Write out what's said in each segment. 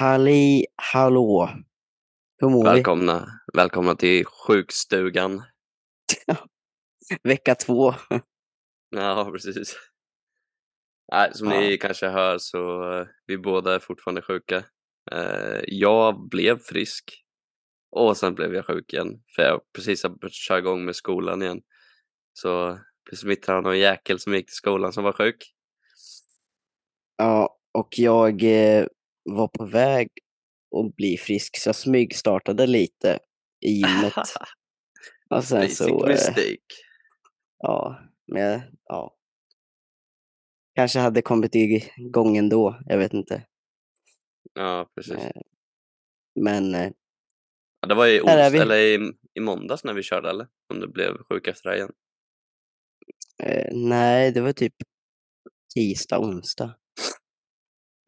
Halli hallå! Hur mår Välkomna, välkomna till sjukstugan. vi? Vecka två. Ja, precis. Nej, som Ja. ni kanske hör så eh, vi båda är fortfarande sjuka. Eh, jag blev frisk och sen blev jag sjuk igen för jag precis har börjat köra igång med skolan igen. Så blev smittad av någon jäkel som gick till skolan som var sjuk. Ja, och jag eh, var på väg att bli frisk så jag smygstartade lite i gymmet. Och sen Basic så, eh, mistake. ja, men ja. Kanske hade kommit igång ändå, jag vet inte. Ja, precis. Eh, Men eh, Ja, det var i, vi. eller i, i måndags när vi körde eller? Om du blev sjuk efter det igen. eh, nej, det var typ tisdag, onsdag.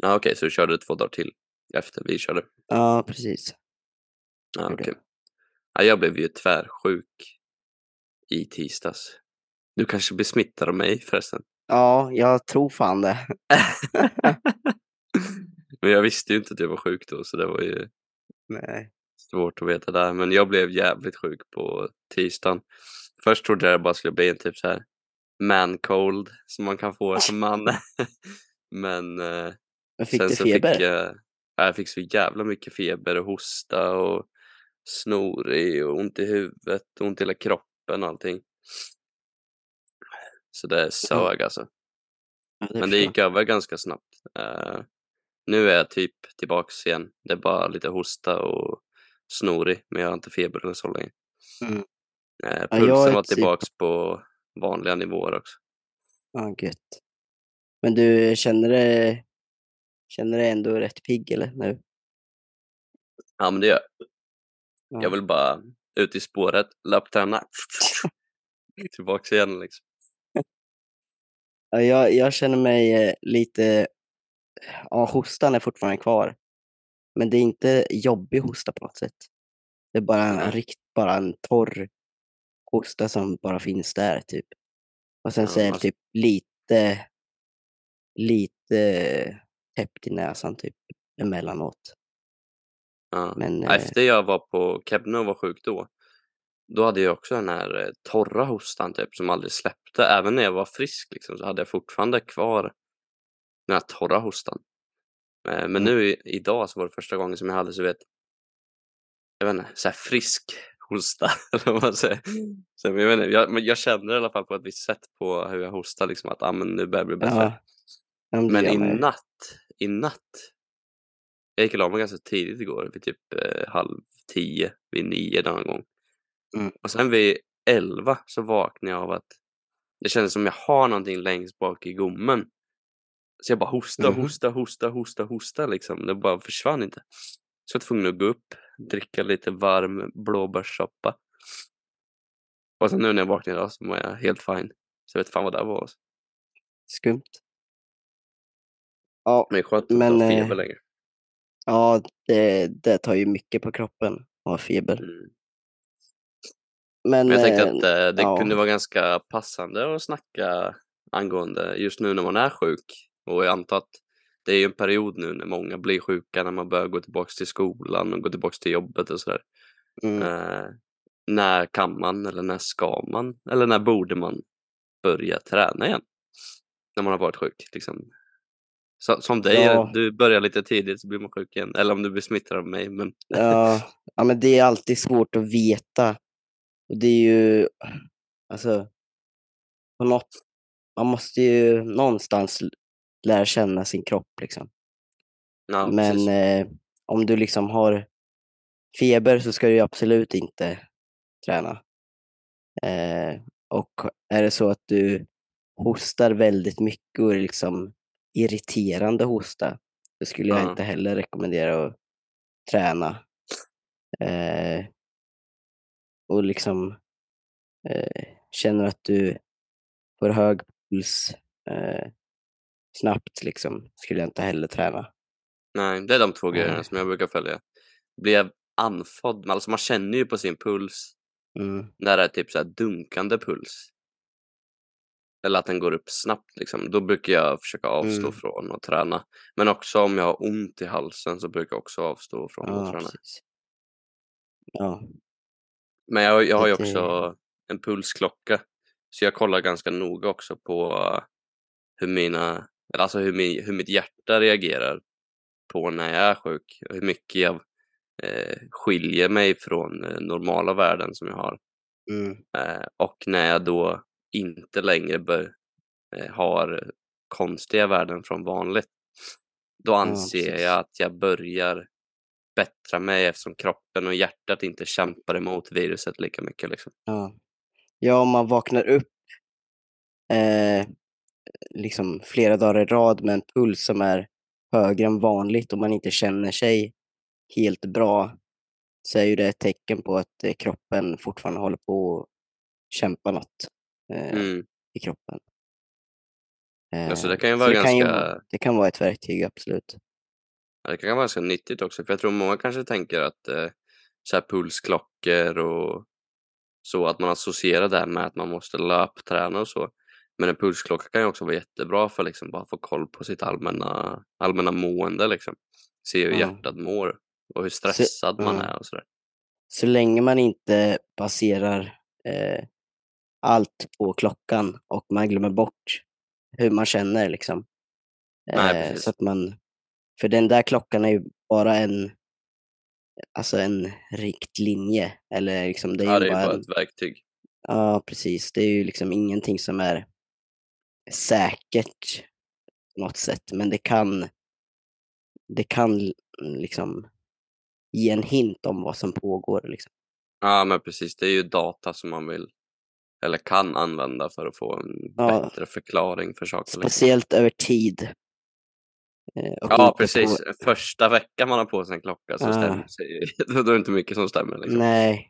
Ja, okej, så du körde två dagar till efter vi körde. Ja, precis. Ja, Gjorde okej. Ja, jag blev ju tvärsjuk i tisdags. Du kanske blir smittad av mig förresten. Ja, jag tror fan det. Men jag visste ju inte att jag var sjuk då så det var ju Nej. svårt att veta där. Men jag blev jävligt sjuk på tisdagen. Först trodde jag det bara skulle bli en typ så här man cold som man kan få som man. Men eh, Men fick sen du feber? fick jag, ja, jag fick så jävla mycket feber och hosta och snorig och ont i huvudet och ont i hela kroppen och allting. Så det sög alltså. Ja, det Men det gick över ganska snabbt. Eh, nu är jag typ tillbaks igen. Det är bara lite hosta och snorig, men jag har inte feber eller så länge. Mm. Eh, Ja, pulsen jag är var typ- tillbaks på vanliga nivåer också. Ja, gött. Men du känner dig, känner dig ändå rätt pigg eller nu? Ja, men det gör jag. Ja. Jag vill bara ut i spåret, löpträna. tillbaks igen liksom. Ja, jag, jag känner mig eh, lite, ja hostan är fortfarande kvar. Men det är inte jobbig hosta på något sätt. Det är bara en, rikt, bara en torr hosta som bara finns där typ. Och sen Ja, så är det typ lite, lite täppt i näsan typ emellanåt. Ja. Men Ja, eh, Efter jag var på Kebne och var sjuk då, då hade jag också den här eh, torra hostan typ som aldrig släppte. Även när jag var frisk liksom, så hade jag fortfarande kvar den här torra hostan. Eh, Men Mm. nu idag så var det första gången som jag hade så vet, jag vet inte, så här frisk hosta. eller vad man säger. Så, jag, vet inte, jag, men jag känner i alla fall på ett visst sätt på hur jag hostar liksom att ah, men nu börjar det bli bättre. ja, Men i natt, i natt. Jag gick och la mig ganska tidigt igår, vid typ eh, halv tio, vid nio någon gång. Mm. Och sen vid elva så vaknade jag av att det kändes som jag har någonting längst bak i gommen. Så jag bara hosta, Mhm. hosta, hosta, hosta, hosta liksom. Det bara försvann inte. Så jag var tvungen att gå upp, dricka lite varm blåbärssoppa. Och sen nu när jag vaknade idag så mår jag helt fine. Så jag vet fan vad det var. Alltså. Skumt. Ja, Men det skönt att inte Men, ha eh, feber längre. ja det, det tar ju mycket på kroppen att ha feber. Mm. Men, Men jag tänkte eh, att eh, det ja. kunde vara ganska passande att snacka angående just nu när man är sjuk. Och jag antar att det är ju en period nu när många blir sjuka när man börjar gå tillbaka till skolan och gå tillbaka till jobbet och sådär. mm, Eh, när kan man eller när ska man eller när borde man börja träna igen? När man har varit sjuk liksom. Så, som dig, Ja. du börjar lite tidigt så blir man sjuk igen. Eller om du blir smittad av mig. Men ja, ja, men det är alltid svårt att veta. Och det är ju, alltså, på något, man måste ju någonstans lära känna sin kropp liksom. ja, men eh, om du liksom har feber så ska du absolut inte träna. Eh, och är det så att du hostar väldigt mycket och liksom irriterande hosta, så skulle jag Ja. inte heller rekommendera att träna. Eh, och liksom eh, känner att du får hög puls eh, snabbt, liksom, skulle jag inte heller träna. Nej, det är de två Nej. grejerna som jag brukar följa. Blir jag andfådd, alltså man känner ju på sin puls Mm. när det är typ så dunkande puls. Eller att den går upp snabbt liksom, då brukar jag försöka avstå Mm. från att träna. Men också om jag har ont i halsen så brukar jag också avstå från att Ja, träna. precis. Ja. Men jag, jag har ju också en pulsklocka. Så jag kollar ganska noga också på eh, hur mina, alltså hur, min, hur mitt hjärta reagerar på när jag är sjuk. och Hur mycket jag eh, skiljer mig från eh, normala värden som jag har. Mm. Eh, och när jag då inte längre bör, eh, har konstiga värden från vanligt. Då anser precis. jag att jag börjar bättra mig eftersom kroppen och hjärtat inte kämpar emot viruset lika mycket. Liksom. Ja. ja, om man vaknar upp eh, liksom flera dagar i rad med en puls som är högre än vanligt och man inte känner sig helt bra så är ju det ett tecken på att eh, kroppen fortfarande håller på att kämpa något eh, Mm. i kroppen. Alltså, Eh, det kan ju så vara det kan ju, ganska- det kan vara ett verktyg, absolut. Ja, Det kan vara ganska nyttigt också, för jag tror många kanske tänker att eh, så här pulsklockor och så, att man associerar det med att man måste löpträna och så. Men en pulsklocka kan ju också vara jättebra för liksom bara få koll på sitt allmänna, allmänna mående liksom. Se hur Ja. hjärtat mår och hur stressad man ja. är och sådär. Så länge man inte baserar eh, allt på klockan och man glömmer bort hur man känner. Liksom. Nej, Eh, så att man, för den där klockan är ju bara en, alltså en riktlinje. Eller liksom, det är Ja, det är bara bara en, ett verktyg. ja, precis. Det är ju liksom ingenting som är säkert på något sätt. Men det kan, det kan liksom ge en hint om vad som pågår. Liksom. Ja, men precis. Det är ju data som man vill eller kan använda för att få en Ja. bättre förklaring för saker. Speciellt över tid. Eh, och Ja, precis. På, Första veckan man har på sig en klocka så Ah. stämmer sig. Då är det inte mycket som stämmer. Liksom. nej.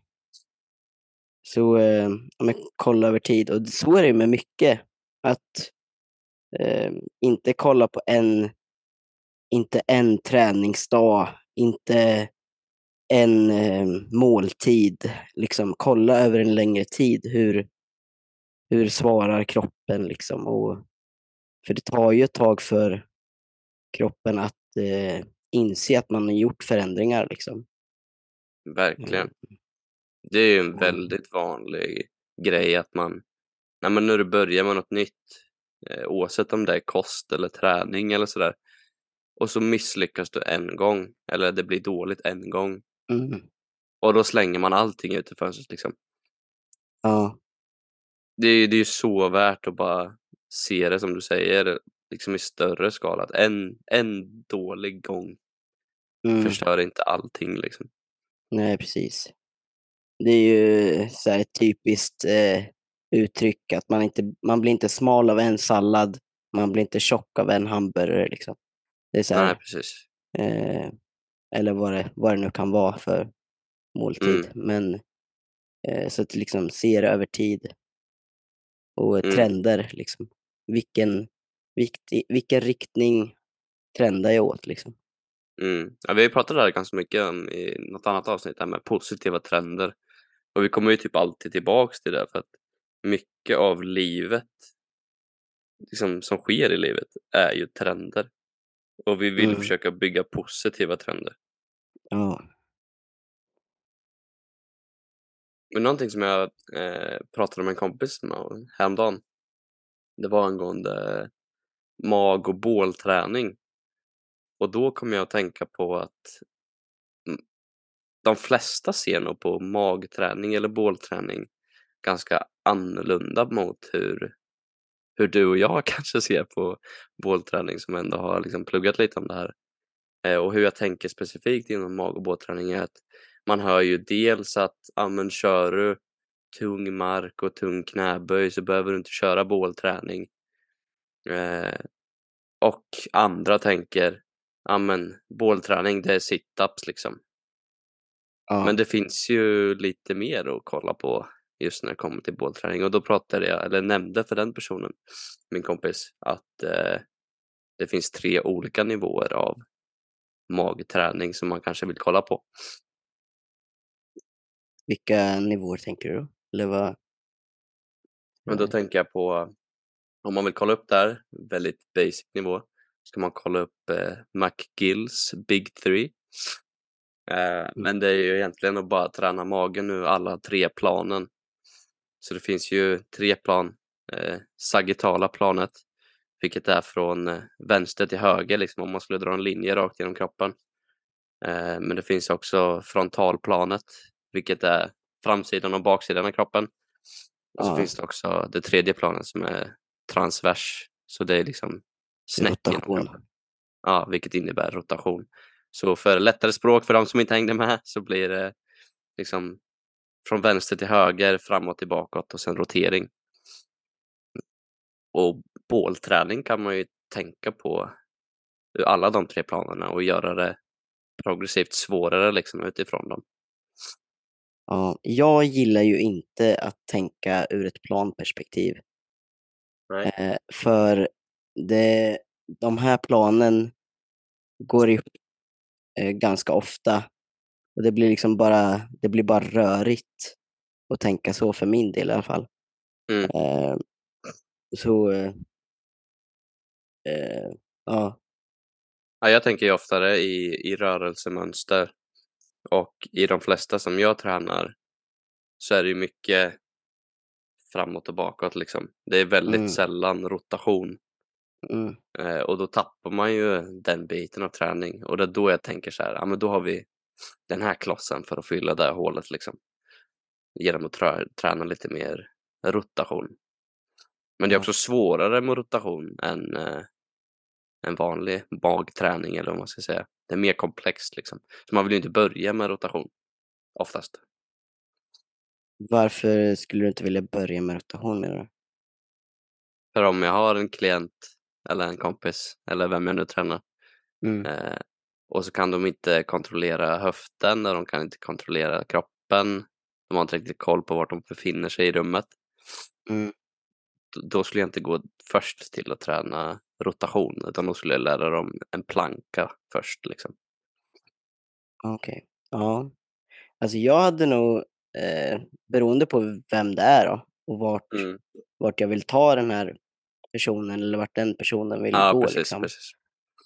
Så eh, ja, men kolla över tid. Och så är det ju med mycket. Att eh, inte kolla på en, inte en träningsdag, inte en eh, måltid. Liksom kolla över en längre tid. Hur, hur svarar kroppen liksom? Och, för det tar ju ett tag för kroppen att eh, inse att man har gjort förändringar. Liksom. Verkligen. Mm. Det är ju en väldigt vanlig grej att man, nej men när du börjar med något nytt, eh, oavsett om det är kost eller träning eller sådär, och så misslyckas du en gång, eller det blir dåligt en gång, Mm. och då slänger man allting ut i fönstret liksom. Ja, Det är, det är ju så värt att bara se det som du säger, liksom i större skala. Att en, en dålig gång mm. förstör inte allting liksom. nej precis. Det är ju så ett typiskt eh, uttryck att man, inte, man blir inte smal av en sallad, man blir inte tjock av en hamburgare. Liksom. Det är så här, Nej, precis. eh, eller vad det, vad det nu kan vara för måltid. Mm. Men eh, så att liksom se det över tid. Och Mm. trender, liksom. Vilken, viktig, vilken riktning trendar jag åt? Liksom. Mm. Ja, vi har ju pratat där ganska mycket om i något annat avsnitt, här med positiva trender. Och vi kommer ju typ alltid tillbaks till det för att mycket av livet liksom, som sker i livet är ju trender. Och vi vill Mm. försöka bygga positiva trender. Ja. Men någonting som jag eh, pratade med en kompis med häromdagen, det var angående mag och bålträning. Och då kom jag att tänka på att de flesta ser nog på magträning eller bålträning ganska annorlunda mot hur, hur du och jag kanske ser på bålträning som ändå har liksom pluggat lite om det här. Eh, och hur jag tänker specifikt inom mag och bålträning är att man hör ju dels att ja, men kör du tung mark och tung knäböj så behöver du inte köra bålträning. Eh, och andra tänker ja men bålträning det är sit-ups liksom. Ja. Men det finns ju lite mer att kolla på just när det kommer till bålträning och då pratade jag, eller nämnde för den personen, min kompis, att eh, det finns tre olika nivåer av magträning som man kanske vill kolla på. Vilka nivåer tänker du? Eller vad? Men då tänker jag på om man vill kolla upp det här, väldigt basic nivå, ska man kolla upp eh, McGills Big Three. Eh, Men det är ju egentligen att bara träna magen nu, alla tre planen. Så det finns ju tre plan. Eh, sagittala planet, vilket är från eh, vänster till höger, liksom om man skulle dra en linje rakt genom kroppen. Eh, men det finns också frontalplanet, vilket är framsidan och baksidan av kroppen. Och så Ja. finns det också det tredje planet som är transvers, så det är liksom snett genom kroppen. Ja, vilket innebär rotation. Så för lättare språk för de som inte hängde med så blir det liksom från vänster till höger, framåt till bakåt och sen rotering. Och bålträning kan man ju tänka på ur alla de tre planerna och göra det progressivt svårare liksom utifrån dem. Ja, jag gillar ju inte att tänka ur ett planperspektiv. Eh, för det, de här planen går ihop eh, ganska ofta. Och det blir liksom bara, det blir bara rörigt att tänka så för min del i alla fall. Mm. Eh, så, eh, ja. Ja, jag tänker ju oftare i, i rörelsemönster och i de flesta som jag tränar så är det ju mycket framåt och bakåt liksom. Det är väldigt Mm. sällan rotation Mm, eh, och då tappar man ju den biten av träning och det är då jag tänker så här, ja men då har vi den här klossen för att fylla det här hålet liksom. Genom att trä, träna lite mer rotation. Men det är också svårare med rotation än eh, en vanlig magträning eller vad man ska säga. Det är mer komplext liksom. Så man vill ju inte börja med rotation oftast. varför skulle du inte vilja börja med rotation menar du? För om jag har en klient eller en kompis eller vem jag nu tränar Mm, eh, och så kan de inte kontrollera höften och de kan inte kontrollera kroppen. De har inte riktigt koll på vart de befinner sig i rummet. mm, Då- Då skulle jag inte gå först till att träna rotation utan då skulle jag lära dem en planka först. Liksom. Okej, ja. Alltså jag hade nog, eh, beroende på vem det är då och vart, Mm. vart jag vill ta den här personen eller vart den personen vill Ja, gå precis, liksom. precis.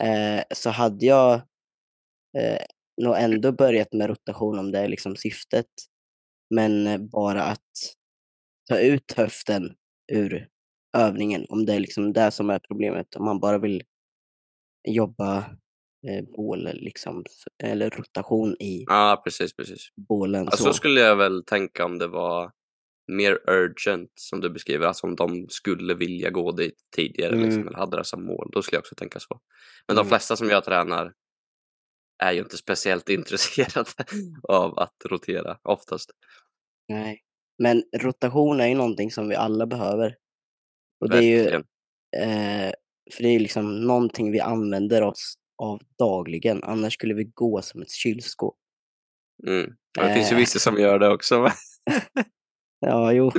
Eh, så hade jag eh, nog ändå börjat med rotation om det är liksom syftet. Men bara att ta ut höften ur övningen, om det är liksom det som är problemet. Om man bara vill jobba eh, bål liksom, eller rotation i Ja, precis, precis. bålen. Ja, så skulle jag väl tänka om det var mer urgent som du beskriver, alltså om de skulle vilja gå dit tidigare liksom, Mm. eller hade det som mål, då skulle jag också tänka så. Men de Mm. flesta som jag tränar är ju inte speciellt intresserade av att rotera oftast. Nej. Men rotation är ju någonting som vi alla behöver. Och det är ju, eh, för det är ju liksom någonting vi använder oss av dagligen. Annars skulle vi gå som ett kylskåp. Mm. Ja, det finns ju Eh. vissa som gör det också. men- Ja, jo.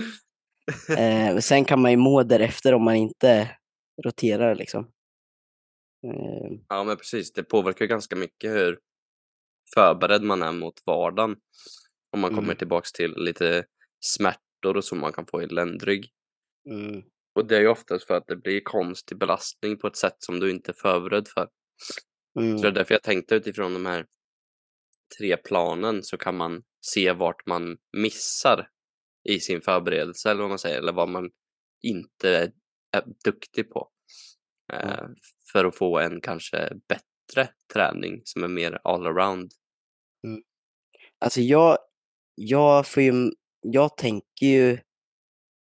Eh, sen kan man ju må därefter om man inte roterar liksom. Eh, Ja, men precis. Det påverkar ganska mycket hur förberedd man är mot vardagen. Om man kommer Mm. tillbaks till lite smärtor och så man kan få i ländrygg. mm, Och det är ju oftast för att det blir konstig belastning på ett sätt som du inte är förberedd för. mm, Så det är därför jag tänkte utifrån de här tre planen så kan man se vart man missar i sin förberedelse eller vad man säger, eller vad man inte är, är duktig på. Eh, för att få en kanske bättre träning som är mer all around. Alltså jag, jag får ju, jag tänker ju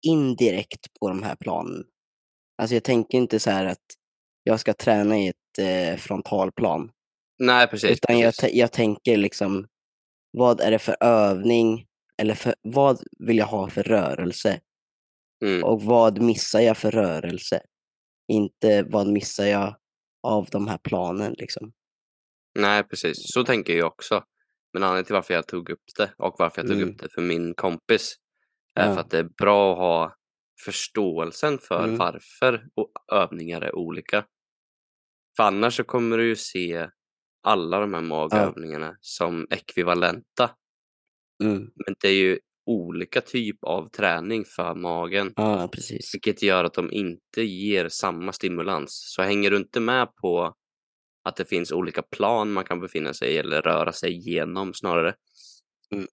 indirekt på de här planen. Alltså jag tänker inte så här att jag ska träna i ett eh, frontalplan. Nej, precis. Utan jag, precis. tä- jag tänker liksom, vad är det för övning? Eller för, vad vill jag ha för rörelse? Mm. Och vad missar jag för rörelse? Inte vad missar jag av de här planen liksom. Nej, precis. Så tänker jag också. Men anledningen till varför jag tog upp det och varför jag tog Mm. upp det för min kompis är Ja. för att det är bra att ha förståelsen för Mm. varför övningar är olika. För annars så kommer du ju se alla de här magövningarna som ekvivalenta. Mm. Men det är ju olika typ av träning för magen. Ja, precis. Vilket gör att de inte ger samma stimulans. Så hänger du inte med på att det finns olika plan man kan befinna sig i eller röra sig igenom snarare. Mm.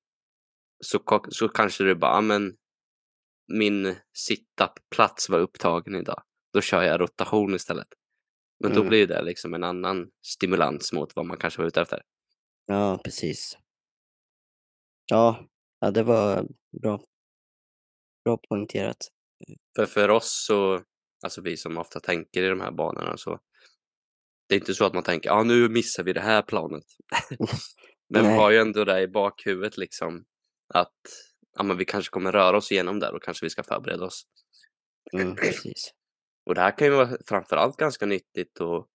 Så, så kanske du bara, men min sit-up-plats var upptagen idag. Då kör jag rotation istället. Men Mm. då blir det liksom en annan stimulans mot vad man kanske var ute efter. Ja, precis. Ja, ja det var bra. Bra poängterat. För för oss så, alltså vi som ofta tänker i de här banorna så, det är inte så att man tänker, ja ah, nu missar vi det här planet. Men vi har ju ändå det i bakhuvudet liksom att ja, men vi kanske kommer röra oss igenom där och kanske vi ska förbereda oss. Mm, precis. Och det här kan ju vara framförallt ganska nyttigt att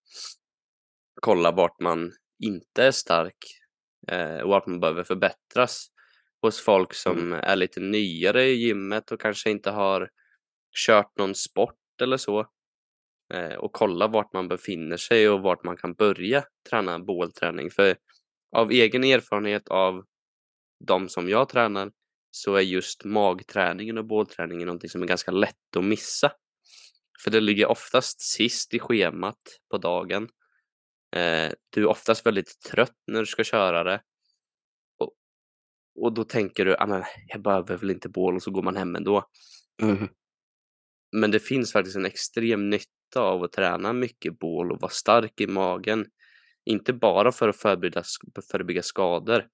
kolla vart man inte är stark eh, och vart man behöver förbättras hos folk som Mm. är lite nyare i gymmet och kanske inte har kört någon sport eller så. Eh, och kolla vart man befinner sig och vart man kan börja träna bålträning. För av egen erfarenhet av de som jag tränar så är just magträningen och bålträningen någonting som är ganska lätt att missa. För det ligger oftast sist i schemat på dagen. Eh, du är oftast väldigt trött när du ska köra det. Och, och då tänker du, ah, men jag behöver väl inte bål och så går man hem ändå. Mm. Men det finns faktiskt en extrem nytta av att träna mycket bål och vara stark i magen. Inte bara för att förebygga, förebygga skador,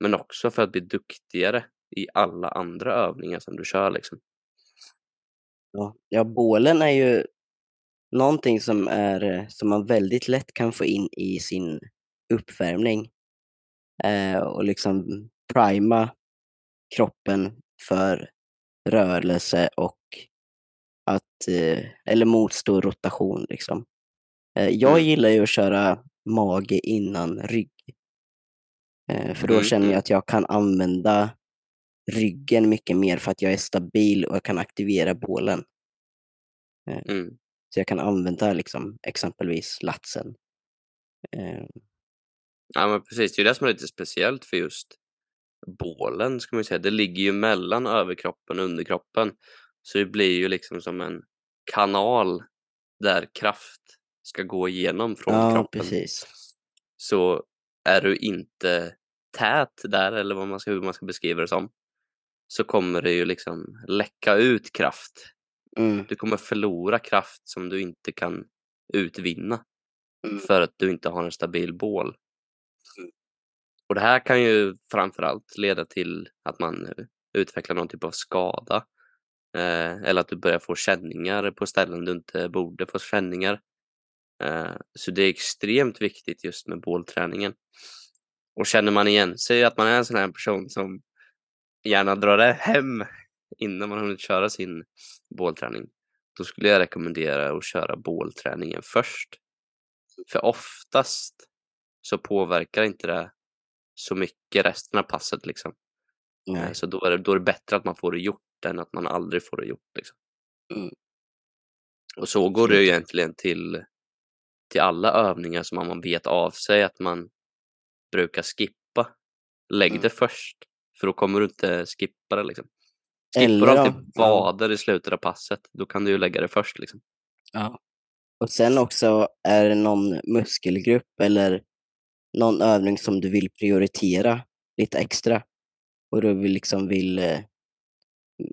men också för att bli duktigare i alla andra övningar som du kör. Liksom. Ja. ja, bålen är ju någonting som, är, som man väldigt lätt kan få in i sin uppvärmning eh, och liksom prima kroppen för rörelse och att, eh, eller motstå rotation. Liksom. Eh, jag Mm. gillar ju att köra mage innan rygg. Eh, för då Mm, känner jag mm. att jag kan använda ryggen mycket mer för att jag är stabil och jag kan aktivera bålen. Mm. Så jag kan använda liksom, exempelvis latsen. Eh, Ja, men precis. Det är det som är lite speciellt för just bålen, ska man säga. Det ligger ju mellan överkroppen och underkroppen. Så det blir ju liksom som en kanal där kraft ska gå igenom från ja, kroppen. precis. Så är du inte tät där, eller vad man ska, hur man ska beskriva det som, så kommer det ju liksom läcka ut kraft. Mm, Du kommer förlora kraft som du inte kan utvinna mm, för att du inte har en stabil bål. Mm. Och det här kan ju framförallt leda till att man utvecklar någon typ av skada. Eh, eller att du börjar få känningar på ställen du inte borde få känningar. Eh, så det är extremt viktigt just med bålträningen. Och känner man igen sig att man är en sån här person som gärna drar det hem innan man hunnit köra sin bålträning, då skulle jag rekommendera att köra bålträningen först. För oftast så påverkar inte det så mycket resten av passet. Liksom. Eh, nej. Så då är, det, då är det bättre att man får det gjort än att man aldrig får det gjort. Liksom. Mm. Och så går det ju egentligen till, till alla övningar som man vet av sig att man brukar skippa. Lägg Mm. det först, för då kommer du inte skippa det. Liksom. Skippar du Eller alltid då, ja. vader i slutet av passet, då kan du ju lägga det först. Liksom. Ja. Och sen också, är det någon muskelgrupp eller någon övning som du vill prioritera lite extra och du vill liksom vill eh,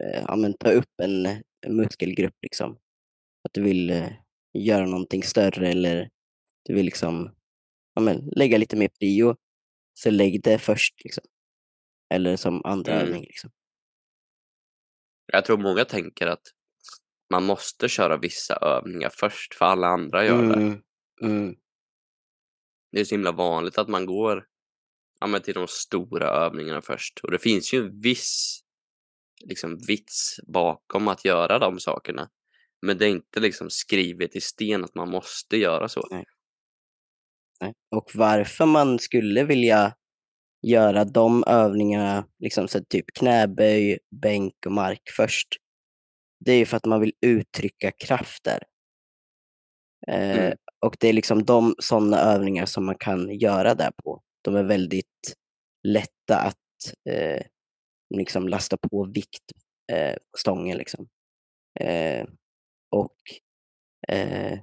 eh, ja, men ta upp en, en muskelgrupp liksom. Att du vill eh, göra någonting större eller du vill liksom ja, men, lägga lite mer prio, så lägg det först. Liksom. Eller som andra Mm. övning. Liksom. Jag tror många tänker att man måste köra vissa övningar först, för alla andra gör det. Mm, mm, Det är så himla vanligt att man går ja, till de stora övningarna först. Och det finns ju en viss liksom, vits bakom att göra de sakerna. Men det är inte liksom skrivet i sten att man måste göra så. nej. Och varför man skulle vilja göra de övningarna, liksom så typ knäböj, bänk och mark först, det är ju för att man vill uttrycka kraft där. Eh, Mm. och det är liksom de sådana övningar som man kan göra där på. De är väldigt lätta att, eh, liksom lasta på vikt eh, på stången. Liksom. Eh, och eh,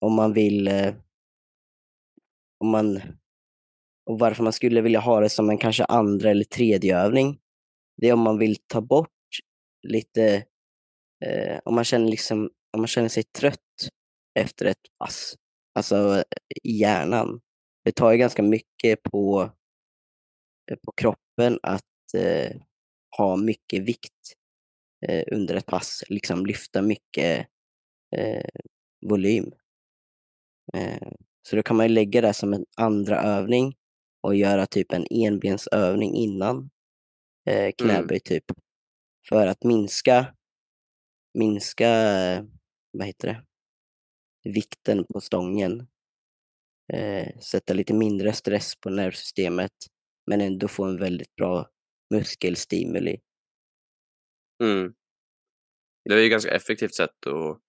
om man vill, eh, om man, och varför man skulle vilja ha det som en kanske andra eller tredje övning, det är om man vill ta bort lite, eh, om, man känner liksom, om man känner sig trött efter ett pass, alltså i hjärnan. Det tar ju ganska mycket på, eh, på kroppen att eh, ha mycket vikt eh, under ett pass, liksom lyfta mycket eh, volym. Eh, så då kan man lägga det som en andra övning och göra typ en enbensövning innan eh, knäböj typ. För att minska, minska eh, vad heter det, vikten på stången. Eh, sätta lite mindre stress på nervsystemet men ändå få en väldigt bra muskelstimuli. Mm. Det är ju ett ganska effektivt sätt att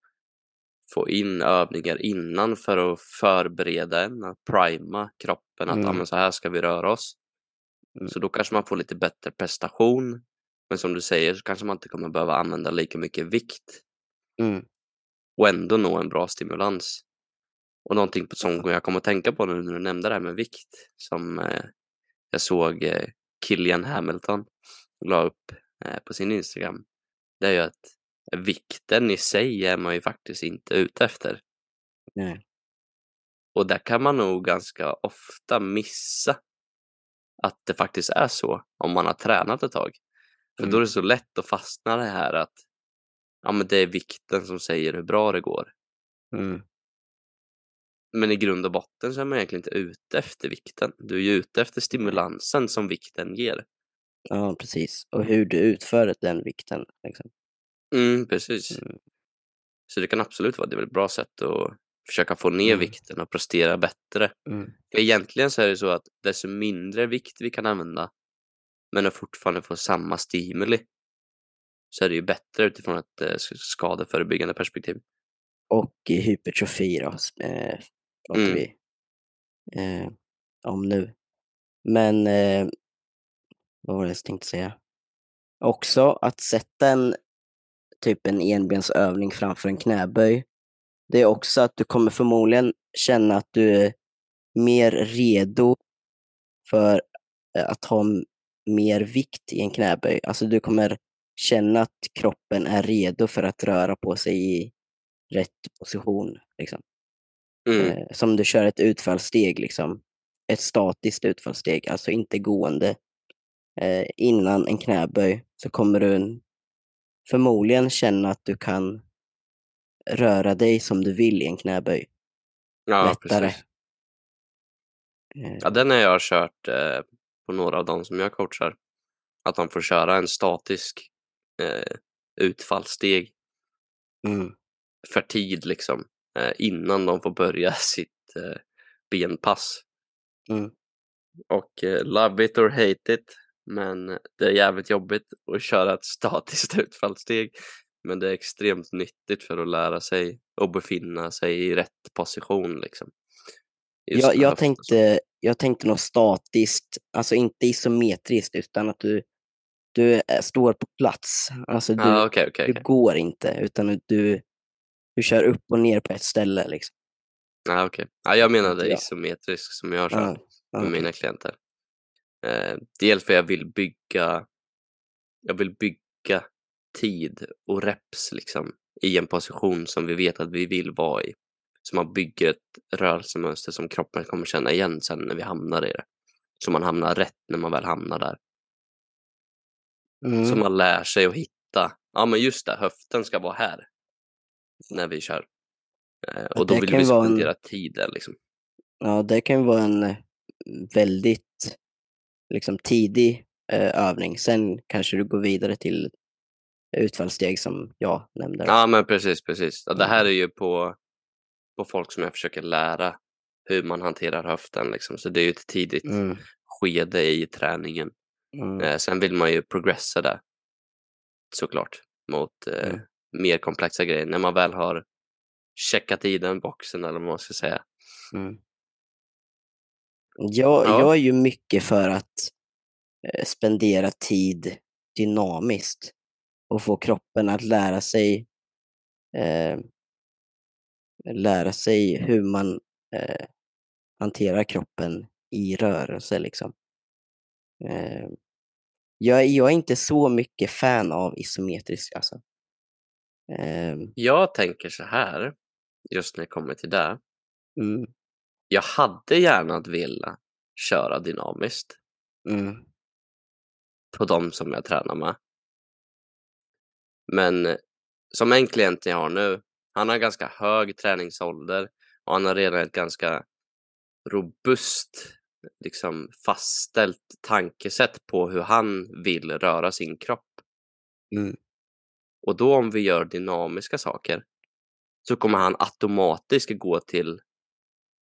få in övningar innan för att förbereda en, att prima kroppen att Mm. ah, så här ska vi röra oss. Mm. Så då kanske man får lite bättre prestation. Men som du säger så kanske man inte kommer behöva använda lika mycket vikt Mm. och ändå nå en bra stimulans. Och någonting som jag kommer att tänka på nu när du nämnde det här med vikt som eh, jag såg eh, Killian Hamilton la upp eh, på sin Instagram. Det är ju att vikten i sig är man ju faktiskt inte ute efter. Nej. Och där kan man nog ganska ofta missa att det faktiskt är så om man har tränat ett tag. För Mm. då är det så lätt att fastna det här att ja, men det är vikten som säger hur bra det går. Mm. Men i grund och botten så är man egentligen inte ute efter vikten. Du är ju ute efter stimulansen som vikten ger. Ja, precis. Och hur du utför den vikten. Liksom. Mm, precis. Mm. Så det kan absolut vara det är väl ett bra sätt att försöka få ner Mm. vikten och prestera bättre. Mm. För egentligen så är det så att desto mindre vikt vi kan använda men att fortfarande få samma stimuli så är det ju bättre utifrån ett eh, skadeförebyggande perspektiv. Och i hypertrofi då, eh, pratar Mm. vi eh, om nu. Men eh, vad var det jag tänkte säga? Också att sätta en typ en enbensövning framför en knäböj. Det är också att du kommer förmodligen känna att du är mer redo för eh, att ha mer vikt i en knäböj. Alltså du kommer känna att kroppen är redo för att röra på sig i rätt position. Liksom. Mm. Eh, som du kör ett utfallssteg, liksom. ett statiskt utfallssteg, alltså inte gående. Eh, innan en knäböj så kommer du förmodligen känna att du kan röra dig som du vill i en knäböj. Ja, lättare. precis. Eh, Ja, den har jag kört eh, på några av dem som jag coachar. Att de får köra en statisk eh, utfallssteg mm, för tid liksom eh, innan de får börja sitt eh, benpass. mm, Och eh, love it or hate it, men det är jävligt jobbigt att köra ett statiskt utfallssteg. Men det är extremt nyttigt för att lära sig och befinna sig i rätt position liksom. Jag, jag, tänkte, jag tänkte nog statiskt, alltså inte isometriskt utan att du, du är- står på plats. Alltså du, Ja, okej, okej. du går inte utan du, du kör upp och ner på ett ställe. Liksom. Ja, okej. Ja, jag menade Ja. isometrisk som jag kör Ja, med mina klienter. Eh, dels för jag vill bygga jag vill bygga tid och reps liksom i en position som vi vet att vi vill vara i. Så man bygger ett rörelsemönster som kroppen kommer känna igen sen när vi hamnar i det. Så man hamnar rätt när man väl hamnar där. Så Mm. man lär sig att hitta, ja men just det, höften ska vara här när vi kör. Eh, och då vill vi en- spendera tid där liksom. Ja, det kan vara en eh, väldigt liksom, tidig eh, övning. Sen kanske du går vidare till utfallssteg som jag nämnde. Ja men precis, precis. Det här Mm. är ju på, på folk som jag försöker lära hur man hanterar höften liksom. Så det är ju ett tidigt Mm, skede i träningen. mm, Eh, sen vill man ju progressa där såklart mot eh, Mm. mer komplexa grejer när man väl har checkat i den boxen eller vad man ska säga. mm. Jag, Ja. jag är ju mycket för att eh, spendera tid dynamiskt och få kroppen att lära sig eh, lära sig hur man eh, hanterar kroppen i rörelse. Liksom. Eh, jag, jag är inte så mycket fan av isometrisk. Alltså. Eh, Jag tänker så här, just när det kommer till det. mm, Jag hade gärna velat köra dynamiskt mm, på de som jag tränar med. Men som en klient jag har nu, han har ganska hög träningsålder och han har redan ett ganska robust, liksom fastställt tankesätt på hur han vill röra sin kropp. mm, Och då om vi gör dynamiska saker så kommer han automatiskt gå till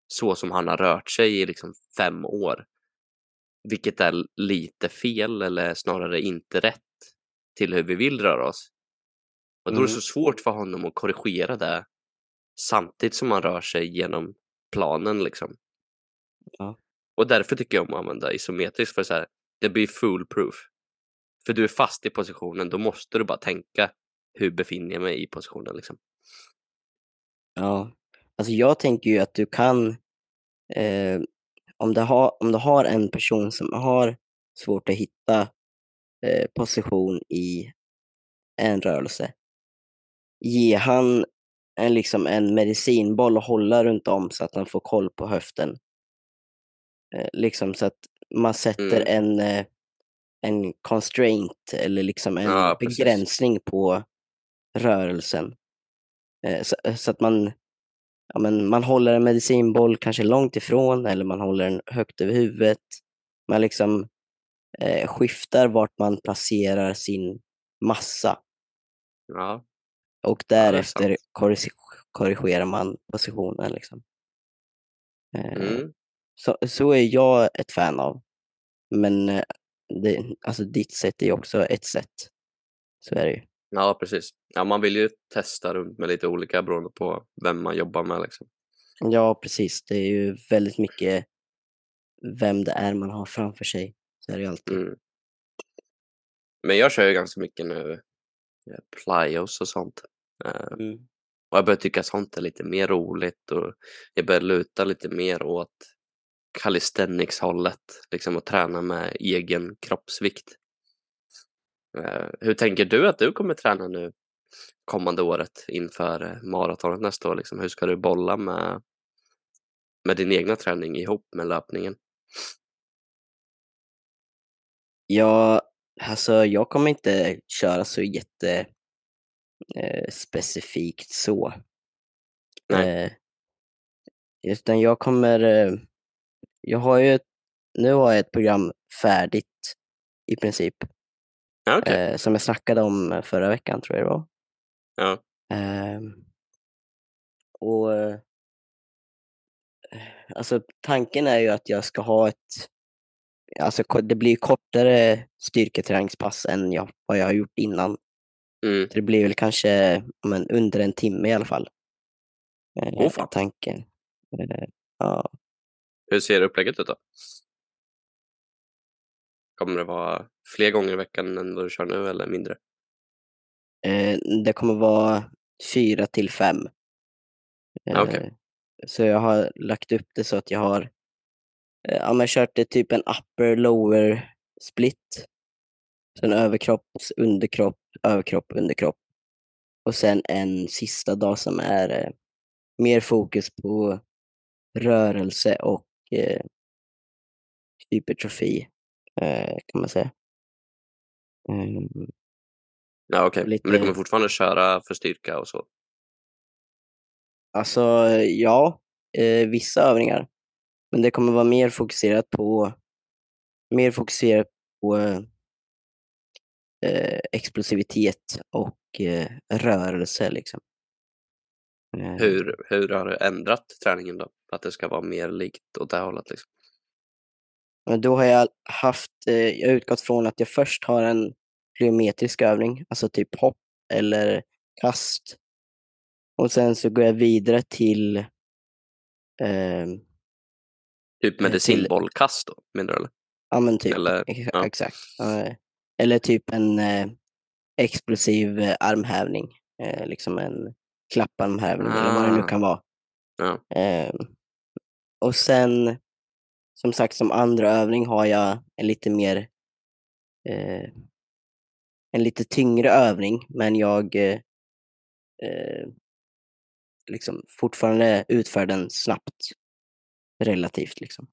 så som han har rört sig i liksom fem år. Vilket är lite fel eller snarare inte rätt till hur vi vill röra oss. Och då är det Mm. så svårt för honom att korrigera det samtidigt som han rör sig genom planen liksom. Ja. Och därför tycker jag om att använda isometriskt för så här, det blir foolproof. För du är fast i positionen, då måste du bara tänka hur befinner jag mig i positionen liksom. ja. Alltså jag tänker ju att du kan, eh, om, du har, om du har en person som har svårt att hitta eh, position i en rörelse, ge han en, liksom en medicinboll och hålla runt om så att han får koll på höften. Eh, liksom så att man sätter Mm. en, eh, en constraint eller liksom en Ja, begränsning på rörelsen. Eh, så, så att man, ja, men man håller en medicinboll kanske långt ifrån eller man håller den högt över huvudet. Man liksom eh, skiftar vart man placerar sin massa Ja, och därefter sant. korrig- korrigerar man positionen. Liksom. Eh, mm. så, så är jag ett fan av. Men eh, det, alltså ditt sätt är också ett sätt. Så är det ju. Ja precis. Ja, man vill ju testa runt med lite olika beroende på vem man jobbar med liksom. Ja, precis. Det är ju väldigt mycket vem det är man har framför sig. Så är det ju alltid. Mm. Men jag kör ju ganska mycket nu eh, plyos och sånt. Eh, Mm. Och jag börjar tycka sånt är lite mer roligt och jag börjar luta lite mer åt calisthenics-hållet, liksom att träna med egen kroppsvikt. Eh, Hur tänker du att du kommer träna nu kommande året inför eh, maratonet nästa år? Liksom? Hur ska du bolla med, med din egna träning ihop med löpningen? Ja, alltså jag kommer inte köra så jätte eh, specifikt så. Nej. Eh, utan jag kommer, eh, jag har ju, ett, nu har jag ett program färdigt i princip. Okej. Eh, som jag snackade om förra veckan tror jag det var. Ja. Ehm, och eh, alltså tanken är ju att jag ska ha ett, alltså det blir kortare styrketräningspass än jag, vad jag har gjort innan. Mm. Det blir väl kanske men, under en timme i alla fall. Eh, Åh, fan. tanken. Eh, ja. Hur ser upplägget ut då? Kommer det vara fler gånger i veckan än vad du kör nu eller mindre? Eh, det kommer vara fyra till fem. Okej. Eh, Så jag har lagt upp det så att jag har eh, ja, men kört det typ en upper lower split. Sen överkropp, underkropp, överkropp, underkropp. Och sen en sista dag som är eh, mer fokus på rörelse och eh, hypertrofi eh, kan man säga. Mm, Ja, okej. Lite- Men du kommer fortfarande köra för styrka och så? Alltså ja, eh, vissa övningar. Men det kommer vara mer fokuserat på mer fokuserat på eh, explosivitet och eh, rörelse. Liksom. Eh, Hur, hur har du ändrat träningen då? Att det ska vara mer likt åt det hållet liksom? Men då har jag haft, eh, jag utgått från att jag först har en plyometrisk övning, alltså typ hopp eller kast. Och sen så går jag vidare till ehm, Typ till- medicinbollkast då, menar du eller? Ja men typ, Eller, ex- ja. exakt. Eh, Eller typ en eh, explosiv eh, armhävning. Eh, liksom en klapparmhävning eller vad det nu Ah. kan vara. Ja. Eh, och sen, som sagt, som andra övning har jag en lite mer eh, en lite tyngre övning, men jag eh, eh, liksom fortfarande utför den snabbt. Relativt liksom.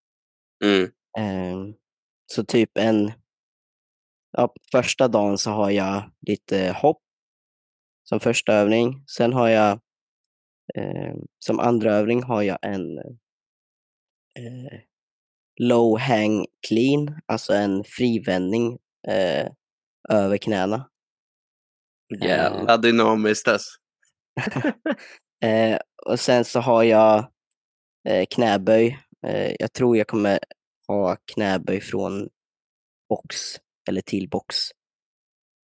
Mm. Eh, så typ en, ja, första dagen så har jag lite hopp som första övning. Sen har jag eh, som andra övning har jag en eh, low hang clean, alltså en frivändning eh, över knäna. Jävla dynamiskt dess. Eh, och sen så har jag eh, knäböj. Eh, jag tror jag kommer ha knäböj från box eller till box.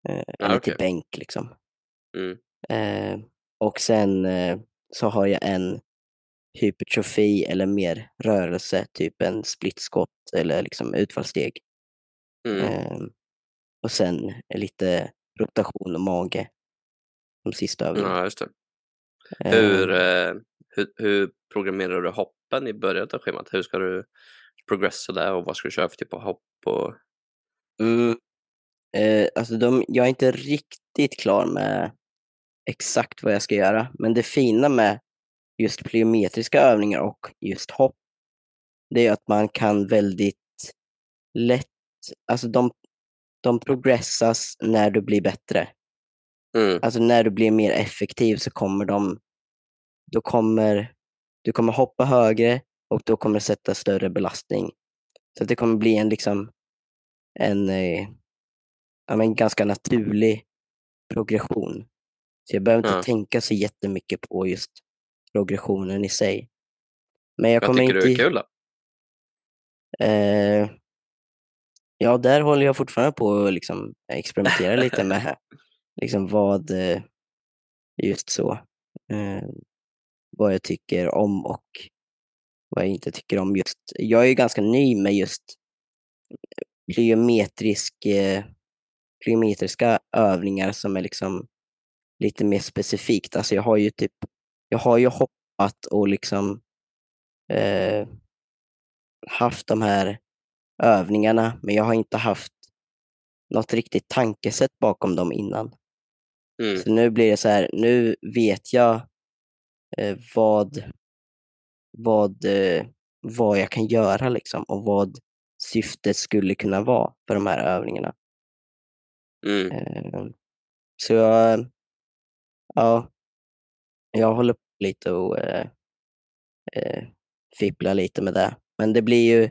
Eh, eller till okej. bänk liksom. Mm. Eh, och sen eh, så har jag en hypertrofi eller mer rörelse, typ en splitskott eller liksom utfallssteg. Mm. Eh, och sen lite rotation och mage som sista övning. Ja, just det. Eh, Hur, eh, hur, hur programmerar du hoppen i början av schemat? Hur ska du progressa där och vad ska du köra för typ av hopp? Och... Mm. Eh, alltså de, jag är inte riktigt klar med exakt vad jag ska göra, men det fina med just plyometriska övningar och just hopp, det är att man kan väldigt lätt, alltså de, de progressas när du blir bättre. Mm. Alltså när du blir mer effektiv så kommer de, då kommer, du kommer hoppa högre och då kommer sätta större belastning. Så det kommer bli en liksom en eh, ja, men ganska naturlig progression. Så jag behöver inte Ja. tänka så jättemycket på just progressionen i sig. Men jag Vad kommer tycker inte... du är kul då? Eh, ja, där håller jag fortfarande på att liksom experimentera lite med liksom vad eh, just så. Eh, vad jag tycker om och vad jag inte tycker om. just. Jag är ju ganska ny med just plyometrisk, eh, plyometriska övningar som är liksom lite mer specifikt. Alltså jag har ju typ, jag har ju hoppat och liksom eh, haft de här övningarna, men jag har inte haft något riktigt tankesätt bakom dem innan. Mm. Så nu blir det så här, nu vet jag eh, vad, vad, eh, vad jag kan göra liksom och vad syftet skulle kunna vara för de här övningarna. Mm. Eh, så jag, ja, jag håller på lite och eh, eh, fipplar lite med det. Men det blir ju,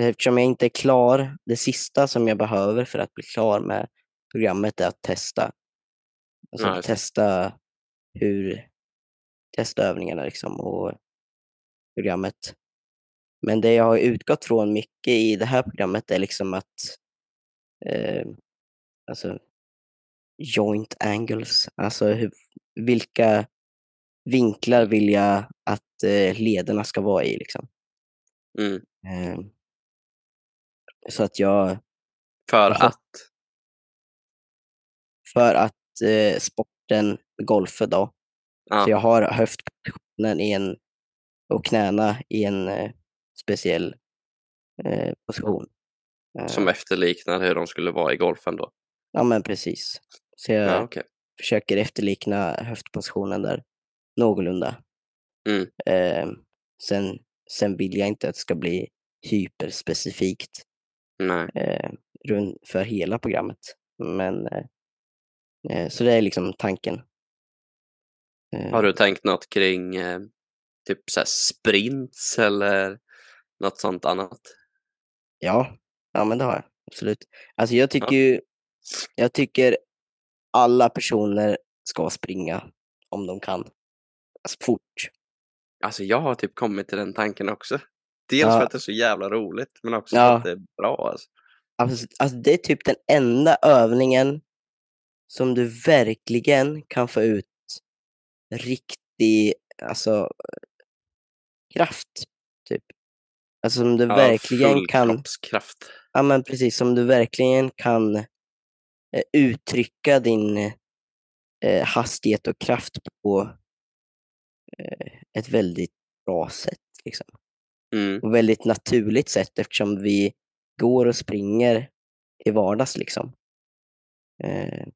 eftersom jag inte är klar, det sista som jag behöver för att bli klar med programmet är att testa. Alltså det. testa hur, testa övningarna liksom och programmet. Men det jag har utgått från mycket i det här programmet är liksom att eh, alltså joint angles, alltså hur, vilka vinklar vill jag att eh, lederna ska vara i liksom. Mm. Eh, så att jag, För Jaha. att? för att eh, sporten golf då, Ja. så jag har höftpositionen i en, och knäna i en eh, speciell eh, position. Eh, Som efterliknar hur de skulle vara i golfen då? Ja men precis. Så jag Ja, okej. försöker efterlikna höftpositionen där någorlunda. Mm. Eh, sen, sen vill jag inte att det ska bli hyperspecifikt eh, för hela programmet. Men, eh, eh, så det är liksom tanken. Eh, Har du tänkt något kring eh, typ så här sprints eller något sånt annat? Ja, ja men det har jag. Absolut. Alltså jag tycker ju, jag tycker alla personer ska springa om de kan. Alltså fort. Alltså jag har typ kommit till den tanken också. Dels Ja. för att det är så jävla roligt men också Ja. för att det är bra. Alltså. Alltså, alltså det är typ den enda övningen som du verkligen kan få ut riktig, alltså kraft. Typ. Alltså som du Ja, verkligen kan, kroppskraft. Ja men precis, som du verkligen kan eh, uttrycka din eh, hastighet och kraft på ett väldigt bra sätt. Liksom. Mm. Och väldigt naturligt sätt eftersom vi går och springer i vardags. Liksom. Eh,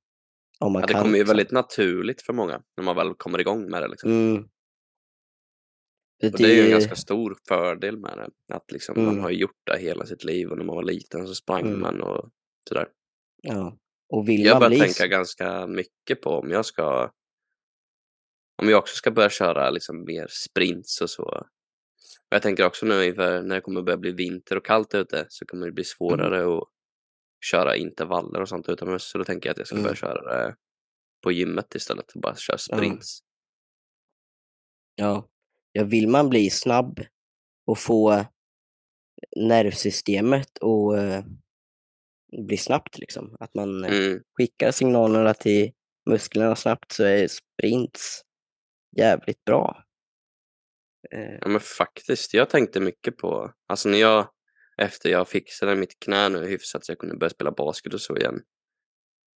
om man Ja, det kan, kommer ju liksom. väldigt naturligt för många när man väl kommer igång med det. Liksom. Mm. Och det är ju en ganska stor fördel med det. Att liksom man Mm. har gjort det hela sitt liv och när man var liten så sprang Mm. man och sådär. Ja. Och vill Jag man börjar bli... tänka ganska mycket på om jag ska om jag också ska börja köra liksom mer sprints och så. Och jag tänker också nu inför när det kommer börja bli vinter och kallt ute så kommer det bli svårare att köra intervaller och sånt utomhus. Så då tänker jag att jag ska Mm. börja köra det på gymmet istället och bara köra sprints. Ja. ja, vill man bli snabb och få nervsystemet och eh, bli snabbt, liksom. att man eh, Mm. skickar signalerna till musklerna snabbt så är sprints jävligt bra. Eh, Ja men faktiskt, jag tänkte mycket på, alltså när jag, efter jag fixade mitt knä nu hyfsat så jag kunde börja spela basket och så igen.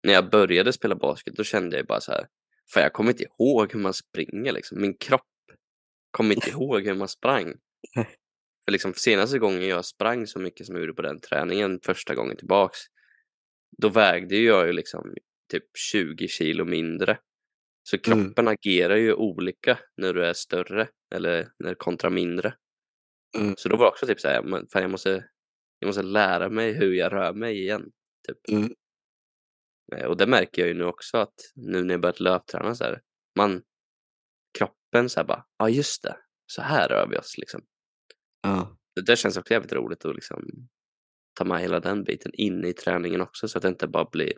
När jag började spela basket då kände jag bara så här, för jag kommer inte ihåg hur man springer liksom. Min kropp kommer inte ihåg hur man sprang. För liksom senaste gången jag sprang så mycket som jag gjorde på den träningen första gången tillbaks, då vägde jag ju liksom typ 20 kilo mindre. Så Mm. kroppen agerar ju olika när du är större eller när kontra mindre. Mm. Så då var det också typ så här, fan jag måste, jag måste lära mig hur jag rör mig igen. Typ. Mm. Eh, Och det märker jag ju nu också att nu när jag börjat löpträna så här, man, kroppen så här bara, ja just det, så här rör vi oss liksom. ja. Det där känns också jävligt roligt att liksom ta med hela den biten in i träningen också så att det inte bara blir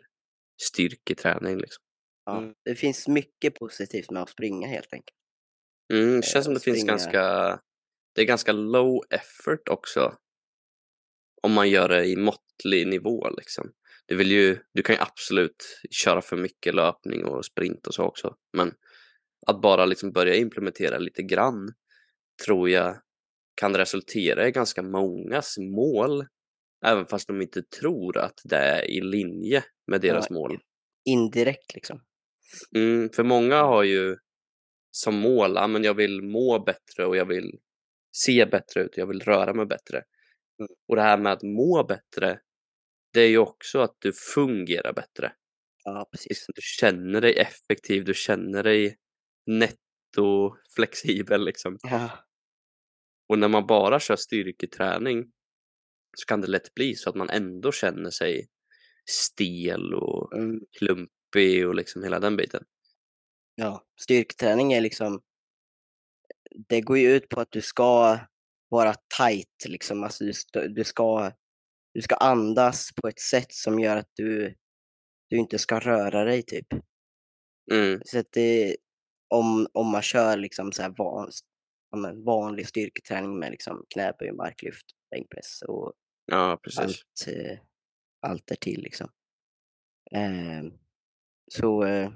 styrketräning liksom. Ja. Mm. Det finns mycket positivt med att springa helt enkelt. Mm, det känns som det finns springa. ganska, det är ganska low effort också. Om man gör det i måttlig nivå liksom. Du, vill ju, du kan ju absolut köra för mycket löpning och sprint och så också. Men att bara liksom börja implementera lite grann tror jag kan resultera i ganska mångas mål. Även fast de inte tror att det är i linje med deras Ja, mål. Indirekt liksom. Mm, för många har ju som mål, ja, men jag vill må bättre och jag vill se bättre ut, jag vill röra mig bättre. Mm. Och det här med att må bättre, det är ju också att du fungerar bättre. Ja, precis. Liksom, Du känner dig effektiv, du känner dig netto flexibel liksom. Ja. Och när man bara kör styrketräning så kan det lätt bli så att man ändå känner sig stel och Mm. Klumpig och liksom hela den biten. ja. Styrketräning är liksom, det går ju ut på att du ska vara tight liksom. Alltså du, du, ska, du ska andas på ett sätt som gör att du, du inte ska röra dig typ. Mm, Så att det, om, om man kör liksom så här van, vanlig styrketräning med liksom knäböj, marklyft, bänkpress och ja, allt, eh, allt därtill liksom. Eh, så, eh,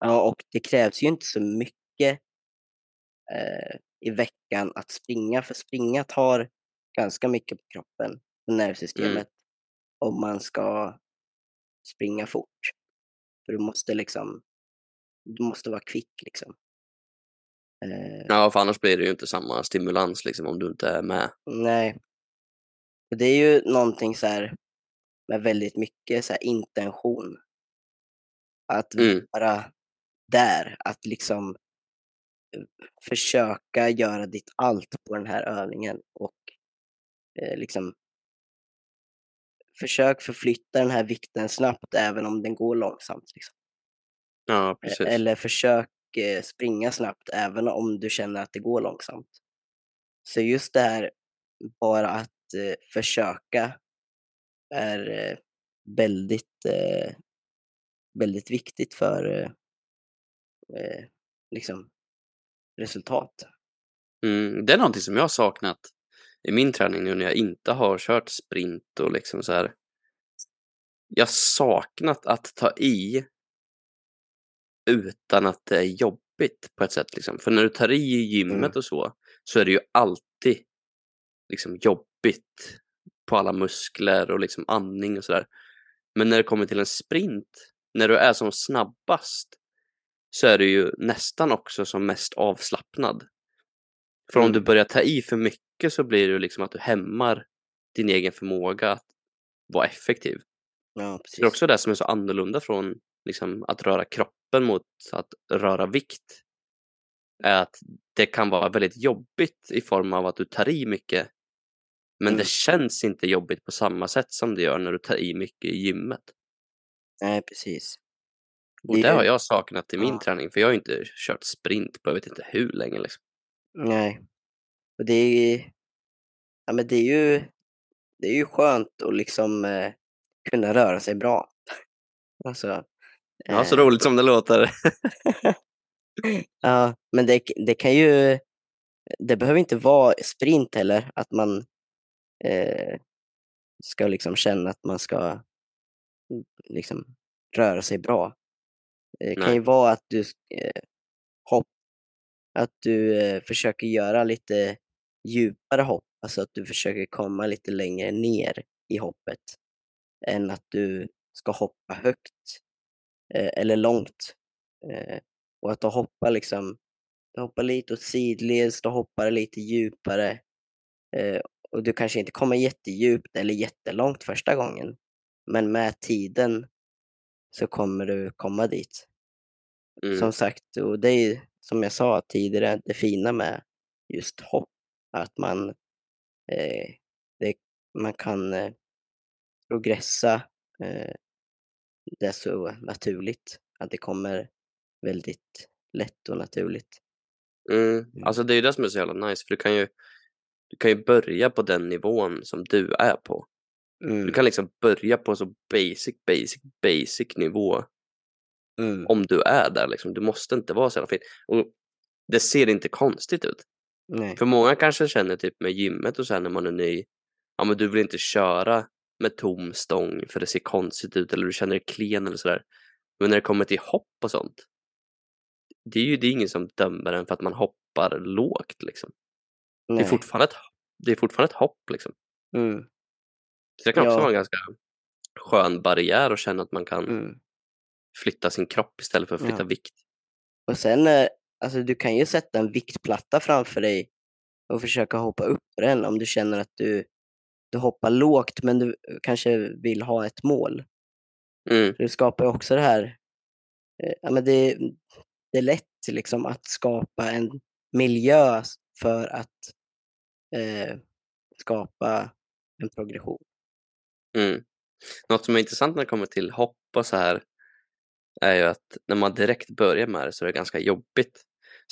ja, och det krävs ju inte så mycket eh, i veckan att springa, för springa tar ganska mycket på kroppen och nervsystemet om man ska springa fort. För du måste liksom, du måste vara kvick liksom. Eh, Ja, för annars blir det ju inte samma stimulans liksom om du inte är med. Nej. Det är ju någonting så här med väldigt mycket så här intention. Att Mm. vara där, att liksom eh, försöka göra ditt allt på den här övningen och eh, liksom försök förflytta den här vikten snabbt även om den går långsamt. Liksom. Ja, Eh, precis. Eller försök eh, springa snabbt även om du känner att det går långsamt. Så just det här bara att eh, försöka är eh, väldigt, eh, väldigt viktigt för eh, eh, liksom resultat. Mm, det är någonting som jag har saknat i min träning nu när jag inte har kört sprint och liksom så här. Jag har saknat att ta i utan att det är jobbigt på ett sätt. Liksom. För när du tar i i gymmet Mm. och så, så är det ju alltid liksom jobbigt. på alla muskler och liksom andning och sådär. Men när det kommer till en sprint, när du är som snabbast, så är du ju nästan också som mest avslappnad. För om Mm. du börjar ta i för mycket så blir det liksom att du hämmar din egen förmåga att vara effektiv. Ja, Det är också det som är så annorlunda från liksom, att röra kroppen mot att röra vikt. Är att det kan vara väldigt jobbigt i form av att du tar i mycket. Men Mm. det känns inte jobbigt på samma sätt som det gör när du tar i mycket i gymmet. Nej, precis. Och Det det har jag saknat i min Ja. träning. För jag har ju inte kört sprint på jag vet inte hur länge. Liksom. Nej. Och det är ju, ja, men det är ju, det är ju skönt att liksom eh, kunna röra sig bra. Alltså, Ja, så eh, roligt som det låter. ja, men det, det kan ju, det behöver inte vara sprint heller, att man eh, ska liksom känna att man ska liksom röra sig bra. Det kan Nej. ju vara att du eh, hopp, att du eh, försöker göra lite djupare hopp, alltså att du försöker komma lite längre ner i hoppet än att du ska hoppa högt eh, eller långt. Eh, och att du hoppar liksom, du hoppar lite åt sidleds, du hoppar lite djupare eh, och du kanske inte kommer jättedjupt eller jättelångt första gången. Men med tiden så kommer du komma dit. Mm. Som sagt, och det är som jag sa tidigare, det fina med just hopp, att man, eh, det, man kan eh, progressa eh, det så naturligt, att det kommer väldigt lätt och naturligt. Mm. Alltså det är ju det som är så jävla nice. För du kan ju, du kan ju börja på den nivån som du är på. Mm, Du kan liksom börja på så basic, basic, basic nivå mm, om du är där. Liksom. Du måste inte vara så jävla fin. Och det ser inte konstigt ut. nej, För många kanske känner typ med gymmet och sen när man är ny, ja men du vill inte köra med tom stång för det ser konstigt ut eller du känner dig klen eller sådär. Men när det kommer till hopp och sånt, det är ju det är ingen som dömer en för att man hoppar lågt liksom. Det är fortfarande ett, det är fortfarande ett hopp liksom. Mm, Så det kan också Ja. vara en ganska skön barriär att känna att man kan mm. flytta sin kropp istället för att flytta Ja. vikt. Och sen, eh, alltså du kan ju sätta en viktplatta framför dig och försöka hoppa upp på den om du känner att du, du hoppar lågt men du kanske vill ha ett mål. Mm, Det skapar ju också det här, eh, ja men det, det är lätt liksom att skapa en miljö för att eh, skapa en progression. Mm. Något som är intressant när det kommer till hopp och så här är ju att när man direkt börjar med det så är det ganska jobbigt.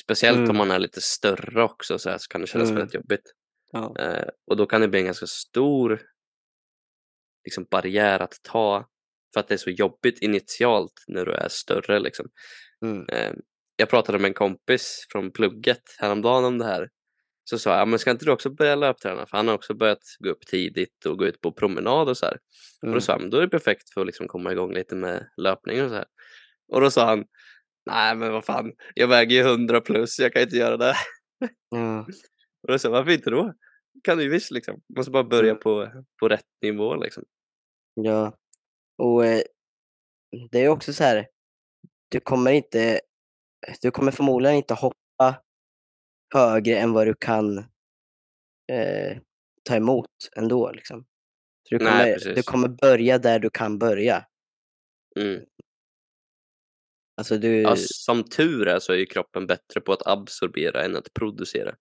Speciellt Mm. om man är lite större också så, här, så kan det kännas Mm. väldigt jobbigt. Ja. Eh, och då kan det bli en ganska stor liksom, barriär att ta för att det är så jobbigt initialt när du är större. Liksom. Mm. Eh, jag pratade med en kompis från plugget häromdagen om det här. Så sa jag, men ska inte du också börja löpträna? För han har också börjat gå upp tidigt och gå ut på promenad och så här. Och Mm. då sa jag, men då är det perfekt för att liksom komma igång lite med löpning och så här. Och då sa han, nej men vad fan, jag väger ju 100 plus, jag kan inte göra det. Ja. Och då sa jag, varför inte då? Kan du ju visst liksom. Måste bara börja Mm. på, på rätt nivå liksom. ja. Och eh, det är också så här, du kommer inte, du kommer förmodligen inte hoppa högre än vad du kan eh, ta emot ändå. Liksom. Så du, Nej, kommer, precis. du kommer börja där du kan börja. Mm. Alltså du, Ja, som tur är så är ju kroppen bättre på att absorbera än att producera.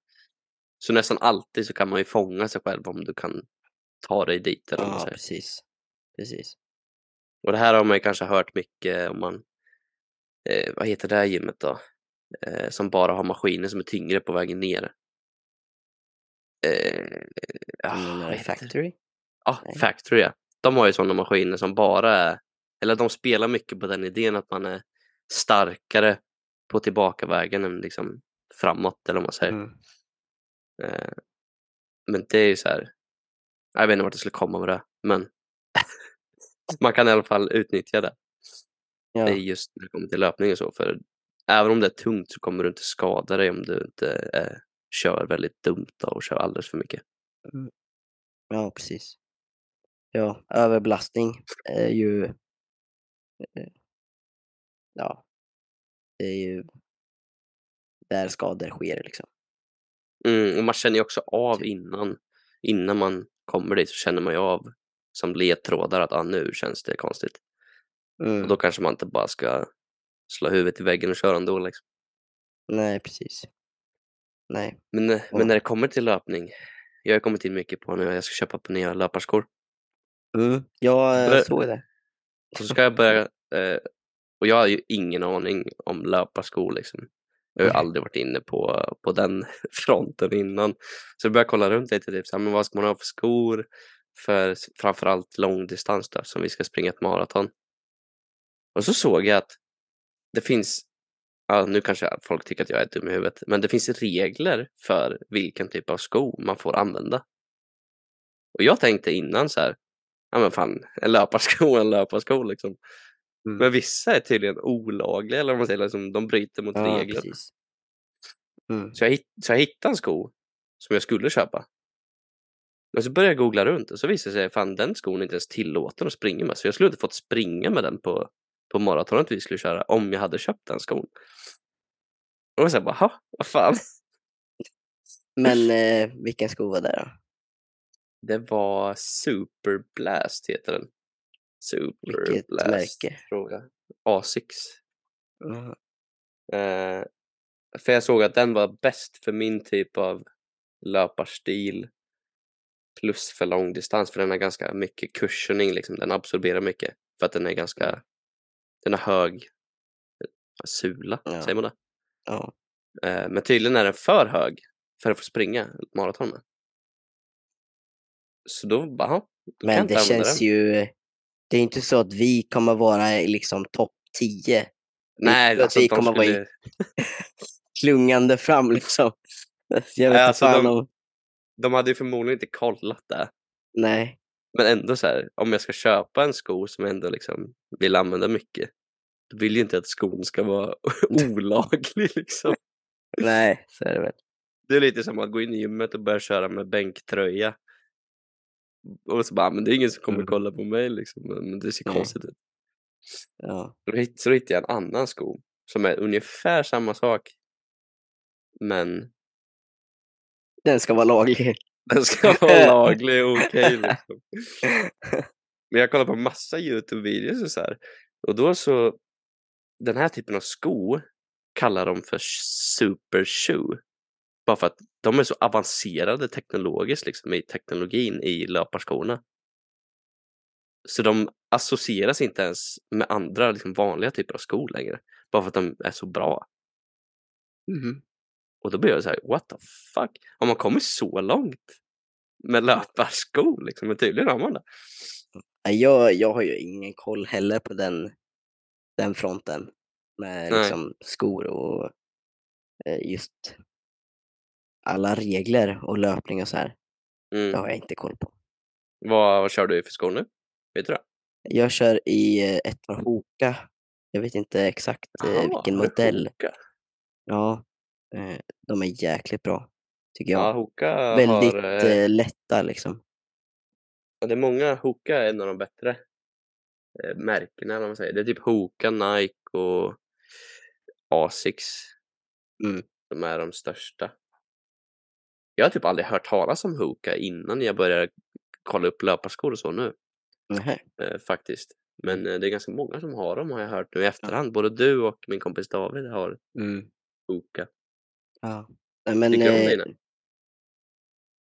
Så nästan alltid så kan man ju fånga sig själv om du kan ta dig dit. Eller ja, precis. precis. Och det här har man ju kanske hört mycket om man, eh, vad heter det här gymmet då? Eh, som bara har maskiner som är tyngre på vägen ner. Eh, ah, det det? factory? Ja, Nej. Factory ja. De har ju sådana maskiner som bara är, eller de spelar mycket på den idén att man är starkare på tillbakavägen än liksom framåt eller vad man säger. Mm. Eh, men det är ju så här, jag vet inte vart jag skulle komma med det, men man kan i alla fall utnyttja det. Ja. Det är just när det kommer till löpning och så. För även om det är tungt så kommer du inte skada dig om du inte eh, kör väldigt dumt och kör alldeles för mycket. ja, precis. ja, överbelastning är ju... eh, Ja, det är ju där skador sker liksom. Mm, och man känner ju också av Typ. innan, innan man kommer dit så känner man ju av som ledtrådar att ah, nu känns det konstigt. Mm. Och då kanske man inte bara ska slå huvudet i väggen och köra ändå. Liksom. Nej, precis. Nej. Men, eh, Ja. men när det kommer till löpning, jag har kommit in mycket på nu jag ska köpa på nya löparskor. Mm. Jag eh, Det- såg det. Så ska jag börja, eh, och jag har ju ingen aning om löparskor liksom. Jag har Nej. aldrig varit inne på, på den fronten innan. Så jag började kolla runt lite, typ, så här, men vad ska man ha för skor för framförallt långdistans då, som vi ska springa ett maraton. Och så såg jag att det finns, ja, nu kanske folk tycker att jag är dum i huvudet, men det finns regler för vilken typ av sko man får använda. Och jag tänkte innan så här, ja men fan, en löparsko är en löparsko liksom. Mm. Men vissa är tydligen olagliga, eller vad man säger, liksom, de bryter mot Ja, regler. Mm. Så jag, så jag hittade en sko som jag skulle köpa. Men så började jag googla runt och så visade det sig att den skon är inte ens tillåten att springa med. Så jag skulle inte fått springa med den på, på maratonet vi skulle köra om jag hade köpt den skon. Och sa bara, "Ha, vad fan. Men eh, vilken sko var det då? Det var Super Blast heter den. Super Vilket Blast. märke? Tror jag. Asics. Mm. Eh, för jag såg att den var bäst för min typ av löparstil plus för långdistans för den har ganska mycket cushioning, liksom. den absorberar mycket för att den är ganska, den har hög sula, Ja. säger man det? Ja. Eh, men tydligen är den för hög för att få springa maraton med. Så då bara, "Jaha, då Men det känns den. ju... Det är inte så att vi kommer vara liksom topp 10. Nej, att alltså vi kommer vara skulle, Klungande fram liksom. Jag vet Nej, alltså fan de- om... de hade ju förmodligen inte kollat det. Nej. Men ändå så här, om jag ska köpa en sko som jag ändå liksom vill använda mycket, då vill jag inte att skon ska vara olaglig liksom. Nej, så är det väl. Det är lite som att gå in i gymmet och börja köra med bänktröja. Och så bara, men det är ingen som kommer Mm. kolla på mig liksom, men det ser konstigt ut. Ja. Så hitt- Så hittade jag en annan sko som är ungefär samma sak. Men Den ska vara laglig. Den ska vara laglig och okej liksom. Men jag kollar på massa Youtube-videos och så här. Och då så, den här typen av sko kallar de för super shoe. Bara för att de är så avancerade teknologiskt liksom i teknologin i löparskorna. Så de associeras inte ens med andra liksom, vanliga typer av skor längre. Bara för att de är så bra. Mhm. Och då blir jag så här, what the fuck? Har man kommit så långt med löparskor liksom? Men tydligen har man det. Jag, jag har ju ingen koll heller på den, den fronten. Med Nej. liksom skor och eh, just alla regler och löpning och så här. Det Mm. har jag inte koll på. Vad, vad kör du för skor nu? Vet du det? Jag kör i eh, ett par Hoka. Jag vet inte exakt eh, Jaha, vilken modell. Hoka? Ja, de är jäkligt bra. Tycker Ja, jag. Hoka Väldigt har... Eh, eh, lätta liksom. ja, det är många, Hoka är en av de bättre eh, märkena, vad man säger. Det är typ Hoka, Nike och Asics Mm. som är de största. Jag har typ aldrig hört talas om Hoka innan jag började kolla upp löparskor och så nu. Nähä. eh, faktiskt. Men eh, det är ganska många som har dem har jag hört nu i efterhand. Både du och min kompis David har Mm. Hoka. Ja. Nej, men Tycker du om eh, dina?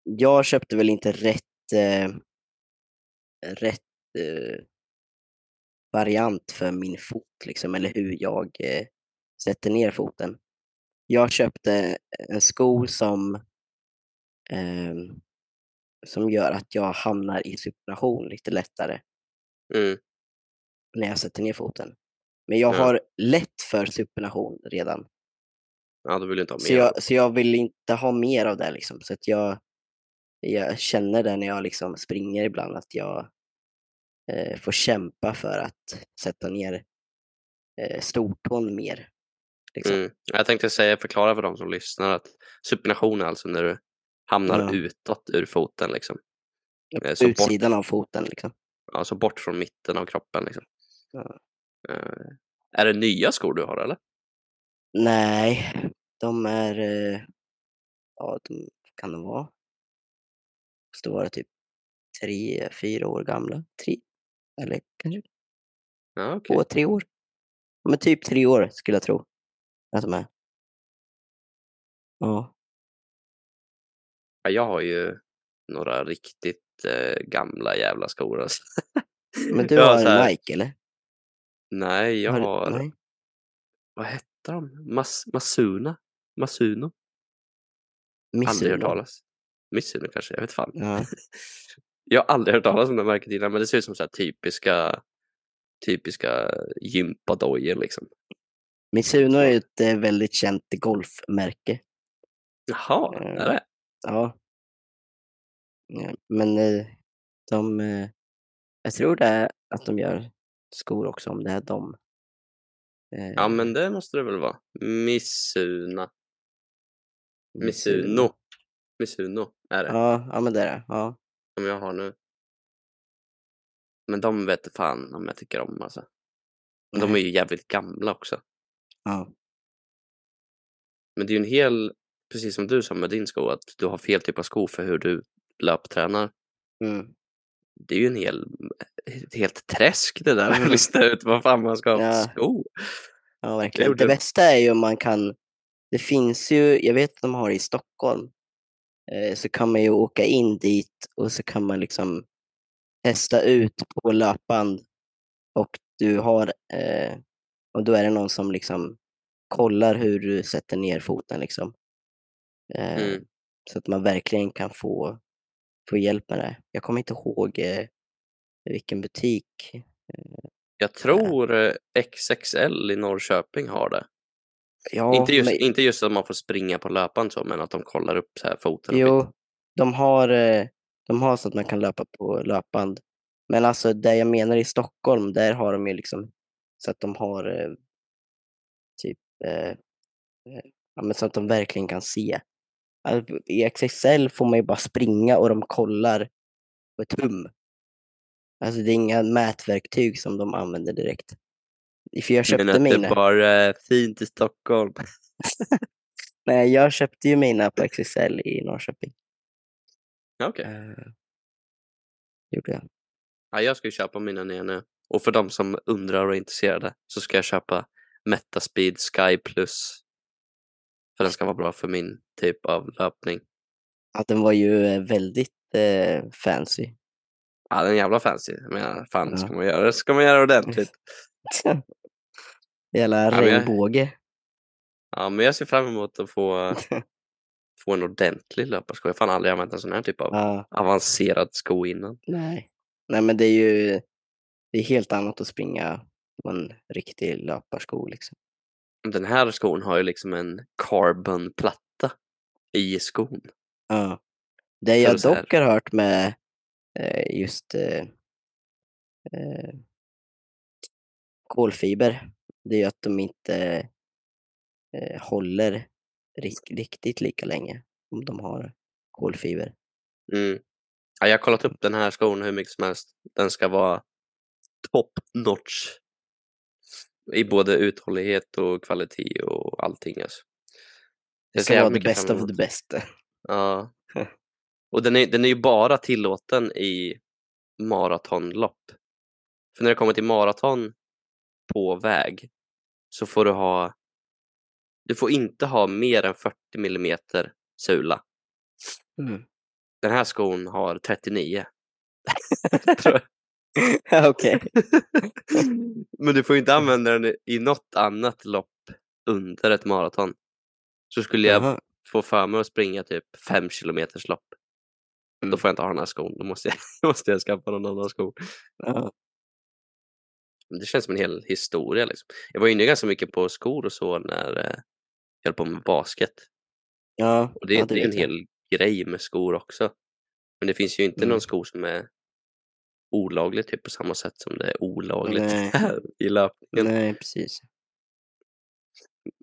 jag köpte väl inte rätt, eh, rätt eh, variant för min fot, liksom, eller hur jag eh, sätter ner foten. Jag köpte en sko som, ehm, som gör att jag hamnar i supination lite lättare Mm. när jag sätter ner foten. Men jag Ja. har lätt för supination redan. Ja, då vill du inte ha Så mer. jag, så jag vill inte ha mer av det liksom. Så att jag, jag känner det när jag liksom springer ibland att jag eh, får kämpa för att sätta ner eh, stortån mer. Liksom. Mm. Jag tänkte säga, förklara för de som lyssnar att supination är alltså när du hamnar Ja. utåt ur foten liksom. Eh, Så bort, utsidan av foten liksom. alltså bort från mitten av kroppen liksom. Ja. Eh, Är det nya skor du har eller? Nej, de är, eh, ja, de kan de vara. Måste vara typ tre, fyra år gamla. Tre, eller kanske Ja, okej. två, tre år. Men typ tre år skulle jag tro att de är. Ja, Ja, jag har ju några riktigt eh, gamla jävla skor alltså. men du Jag har en Nike eller? Nej, jag Har har, Nej. vad hette de? Mas, Masuna? Masuno? Aldrig hört talas. Missuno kanske, jag vet fan. Ja. Jag har aldrig hört talas om det märket innan, men det ser ut som så typiska, typiska gympadojor liksom. Mizuno är ju ett eh, väldigt känt golfmärke. Jaha, Eh, är det? Ja. Ja, Men eh, de, eh, jag tror det är att de gör skor också om det är dem. Eh, Ja, men det måste det väl vara. Missuna. Mizuno. Misuno. Misuno är det, Ja, ja men det är det. Ja. som jag har nu. Men de vet fan om jag tycker om alltså. Men de är ju jävligt gamla också. Ja. Men det är ju en hel, precis som du sa med din sko, att du har fel typ av sko för hur du löptränar. Mm. Det är ju en hel, ett helt träsk det där att lista ut vad fan man ska ha Ja. sko. Ja, verkligen. gjorde- Det bästa är ju om man kan, det finns ju, jag vet att de har det i Stockholm, eh, så kan man ju åka in dit och så kan man liksom testa ut på löpband och du har, eh, och då är det någon som liksom kollar hur du sätter ner foten liksom. Eh, Mm. Så att man verkligen kan få, få hjälp med det. Jag kommer inte ihåg eh, vilken butik. Jag tror eh, XXL i Norrköping har det. Ja, inte, just, men- inte just att man får springa på löpan så, men att de kollar upp så här foten. Jo, de har, eh, de har så att man kan löpa på löpband. Men alltså det jag menar i Stockholm, där har de ju liksom så att de har eh, typ, eh, eh, ja, men så att de verkligen kan se. Alltså, I XXL får man ju bara springa och de kollar på ett tum. Alltså det är inga mätverktyg som de använder direkt. För jag Men köpte att det mina. bara är fint i Stockholm. Nej, jag köpte ju mina på XXL i Norrköping. Okej. Eh, gjorde jag. Ja, jag ska ju köpa mina nya nu. Och för de som undrar och är intresserade så ska jag köpa Metaspeed Sky Plus. För den ska vara bra för min typ av löpning. Ja, den var ju eh, väldigt eh, fancy. Ja, den är jävla fancy. Men fan, Ja. ska man göra det ska man göra ordentligt. Jävla jag- regnbåge. Ja, men jag ser fram emot att få, få en ordentlig löparsko. Jag har fan aldrig använt en sån här typ av Ja, avancerad sko innan. nej. nej, men det är ju det är helt annat att springa på en riktig löparsko. Liksom. Den här skon har ju liksom en carbonplatta i skon. Ja. Det jag så dock har hört med eh, just eh, eh, kolfiber, det är ju att de inte eh, håller riktigt lika länge om de har kolfiber. Mm. Ja, jag har kollat upp den här skon hur mycket som helst. Den ska vara top notch i både uthållighet och kvalitet och allting. Alltså. Det Jag ska vara det bästa av det bästa. Ja. Och den är, den är ju bara tillåten i maratonlopp. För när det kommer till maraton på väg så får du ha du får inte ha mer än 40 millimeter sula. Mm. Den här skon har 39. tror Okej. Men du får inte använda den i- något annat lopp under ett maraton. Så skulle jag Jaha. få för mig att springa typ 5 kilometers lopp. Då Mm. får jag inte ha den här skon. Då måste jag, då måste jag skaffa någon annan sko. Ja. Det känns som en hel historia. Liksom. Jag var inne ganska mycket på skor och så när eh, jag höll på med basket. Ja, Och det, ja, det är en hel grej med skor också. Men det finns ju inte Mm. någon sko som är olaglig typ på samma sätt som det är olagligt Nej. här i löpningen. Nej, precis.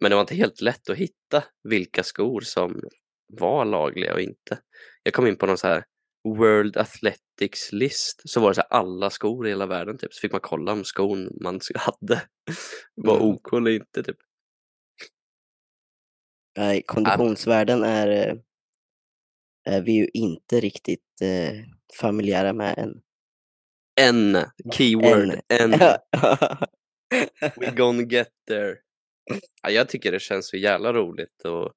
Men det var inte helt lätt att hitta vilka skor som var lagliga och inte. Jag kom in på någon så här World Athletics list så var det så här alla skor i hela världen typ. Så fick man kolla om skon man hade var Mm. OK eller inte typ. Nej, konditionsvärden är, eh, är vi ju inte riktigt eh, familjära med än. En keyword, en. We gonna get there. Ja, jag tycker det känns så jävla roligt att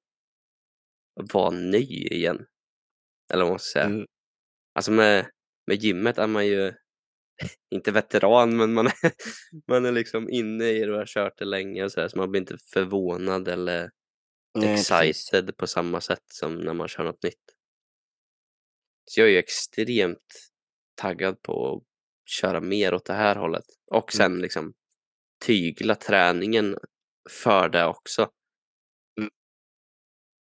vara ny igen. Eller vad man ska säga. Mm. Alltså med, med gymmet är man ju inte veteran men man är, man är liksom inne i det och har kört det länge och så, så man blir inte förvånad eller Nej, precis. excited på samma sätt som när man kör något nytt. Så jag är ju extremt taggad på köra mer åt det här hållet och Mm. sen liksom tygla träningen för det också. Mm.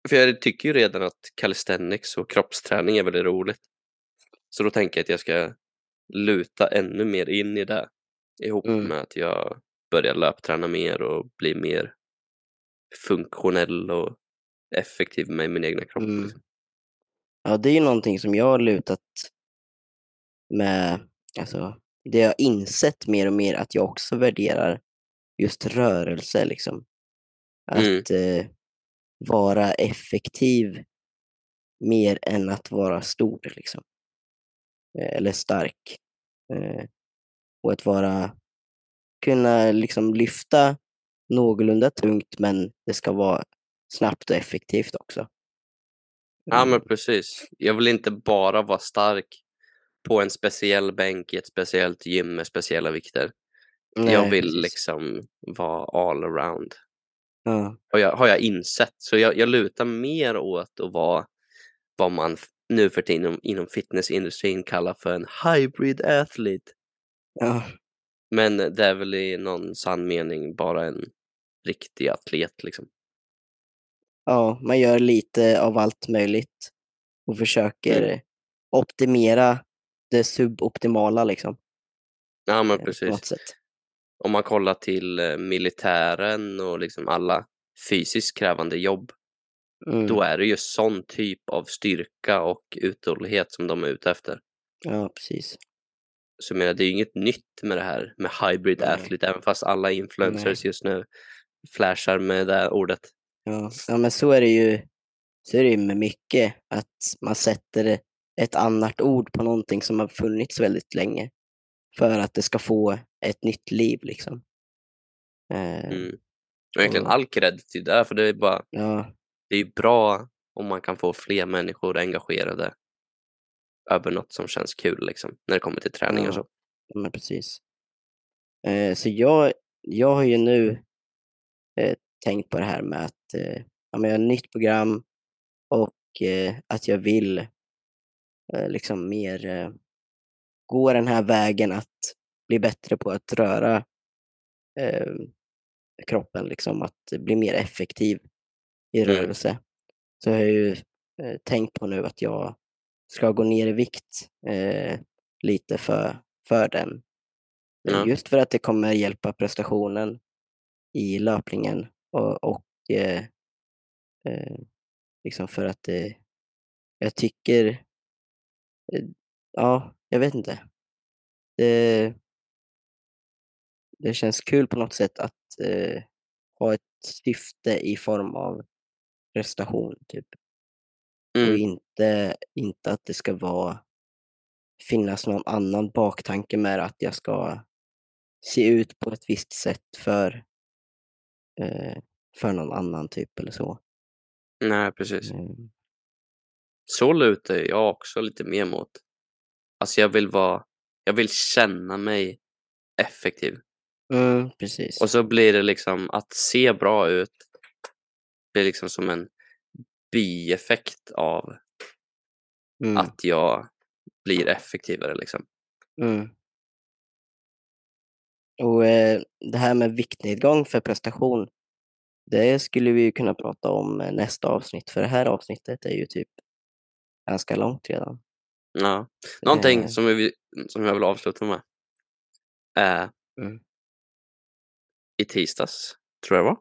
För jag tycker ju redan att calisthenics och kroppsträning är väldigt roligt. Så då tänker jag att jag ska luta ännu mer in i det ihop Mm. med att jag börjar löpträna mer och bli mer funktionell och effektiv med min egna kropp. Mm. Liksom. Ja, det är ju någonting som jag har lutat med, alltså, det jag har insett mer och mer att jag också värderar just rörelse liksom. Mm. Att eh, vara effektiv mer än att vara stor liksom. Eh, Eller stark. Eh, och att vara, kunna liksom lyfta någorlunda tungt men det ska vara snabbt och effektivt också. Ja Mm. men precis. Jag vill inte bara vara stark på en speciell bänk i ett speciellt gym med speciella vikter. jag Nej, vill precis. liksom vara all around. Ja, Har jag, har jag insett. Så jag, jag lutar mer åt att vara vad man nu för tiden inom, inom fitnessindustrin kallar för en hybrid athlete. ja, Men det är väl i någon sann mening bara en riktig atlet liksom. ja, man gör lite av allt möjligt och försöker Mm. optimera det suboptimala liksom. Ja men eh, precis. Om man kollar till eh, militären och liksom alla fysiskt krävande jobb Mm. då är det ju sån typ av styrka och uthållighet som de är ute efter. Ja, precis. Så jag menar, det är ju inget nytt med det här med hybrid Nej. athlete, även fast alla influencers just nu flashar med det här ordet. Ja, ja men så är det ju så är det ju med mycket, att man sätter ett annat ord på någonting som har funnits väldigt länge för att det ska få ett nytt liv liksom. Eh, Mm. Och egentligen Och- all cred till det, för det är bara, Ja, det är bra om man kan få fler människor engagerade över något som känns kul liksom, när det kommer till träning och så. men precis. Eh, så jag, jag har ju nu eh, tänkt på det här med att eh, ja, men jag har ett nytt program och eh, att jag vill liksom mer eh, gå den här vägen att bli bättre på att röra eh, kroppen, liksom att bli mer effektiv i Mm. rörelse. Så jag har ju eh, tänkt på nu att jag ska gå ner i vikt eh, lite för, för den. Eh, Ja. Just för att det kommer hjälpa prestationen i löpningen och, och eh, eh, liksom för att eh, jag tycker, eh, ja, jag vet inte. Det, det känns kul på något sätt att eh, ha ett syfte i form av prestation typ. Och Mm. inte, inte att det ska vara finnas någon annan baktanke med att jag ska se ut på ett visst sätt för, eh, för någon annan typ eller så. Nej, precis. Mm. Så lutar jag också lite mer mot. Alltså jag vill vara, jag vill känna mig effektiv. Mm, precis. Och så blir det liksom att se bra ut blir liksom som en bieffekt av mm, att jag blir effektivare liksom. mm. Och eh, det här med viktnedgång för prestation, det skulle vi ju kunna prata om eh, nästa avsnitt, för det här avsnittet är ju typ ganska långt redan. Ja. Någonting Eh, som, vi, som jag vill avsluta med. är Mm. I tisdags, tror jag var,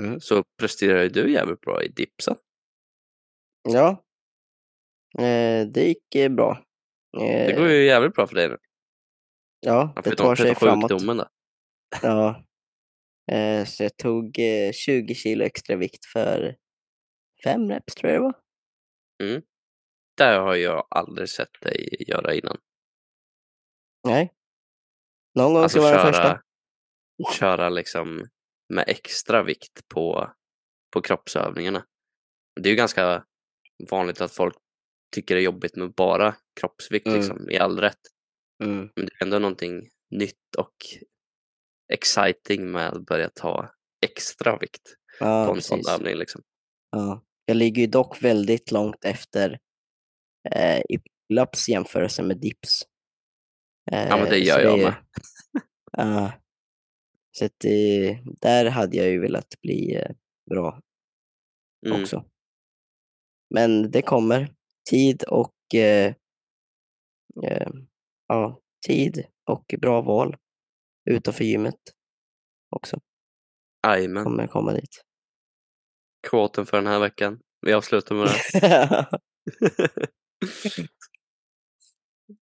Mm. så presterade du jävligt bra i dipsen. Ja, Eh, det gick eh, bra. Det går Eh, ju jävligt bra för dig nu. Ja, det tar sig framåt. då. Ja. Eh, så jag tog eh, 20 kilo extra vikt för fem reps tror jag det var. Det har jag aldrig sett dig göra innan. Nej. Någon gång Alltså ska vara den första. köra, liksom med extra vikt på, på kroppsövningarna. Det är ju ganska vanligt att folk tycker det är jobbigt med bara kroppsvikt Mm. liksom, i all rätt. Mm. Men det är ändå någonting nytt och exciting med att börja ta extra vikt Ja, på en sån precis. övning. Liksom. Ja. Jag ligger ju dock väldigt långt efter eh, i pull-ups jämförelse med dips. Eh, Ja, men det så gör jag är- med. Ja. så att, eh, där hade jag ju velat bli eh, bra Mm. också. Men det kommer. Tid och eh, eh, ja, tid och bra val utanför gymmet också Jajamän. kommer komma dit. Quoten för den här veckan. Vi avslutar med det.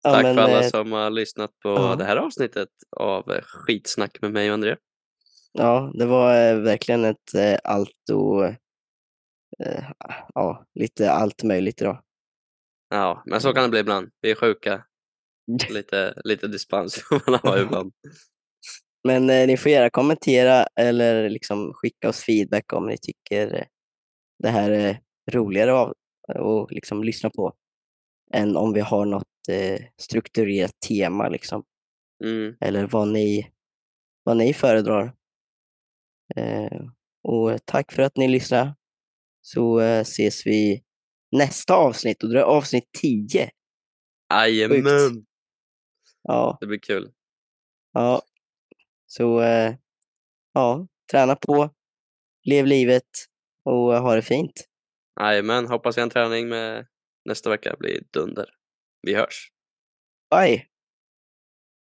ja, Tack men, för alla eh, som har lyssnat på ja. det här avsnittet av eh, Skitsnack med mig och André. Ja, det var eh, verkligen ett eh, allt och eh, ja, lite allt möjligt idag. Ja, men så kan det bli ibland. Vi är sjuka. Lite, lite dispens får man ha ibland. Men eh, ni får gärna kommentera eller liksom skicka oss feedback om ni tycker det här är roligare av att liksom lyssna på än om vi har något eh, strukturerat tema liksom. Mm. Eller vad ni, vad ni föredrar. Eh, och tack för att ni lyssnar. Så eh, ses vi nästa avsnitt och det är avsnitt 10. Jajamän! Ja, Det blir kul. ja. Så eh, ja, träna på, lev livet och ha det fint. Jajamän, hoppas jag en träning med nästa vecka blir dunder. Vi hörs! Bye!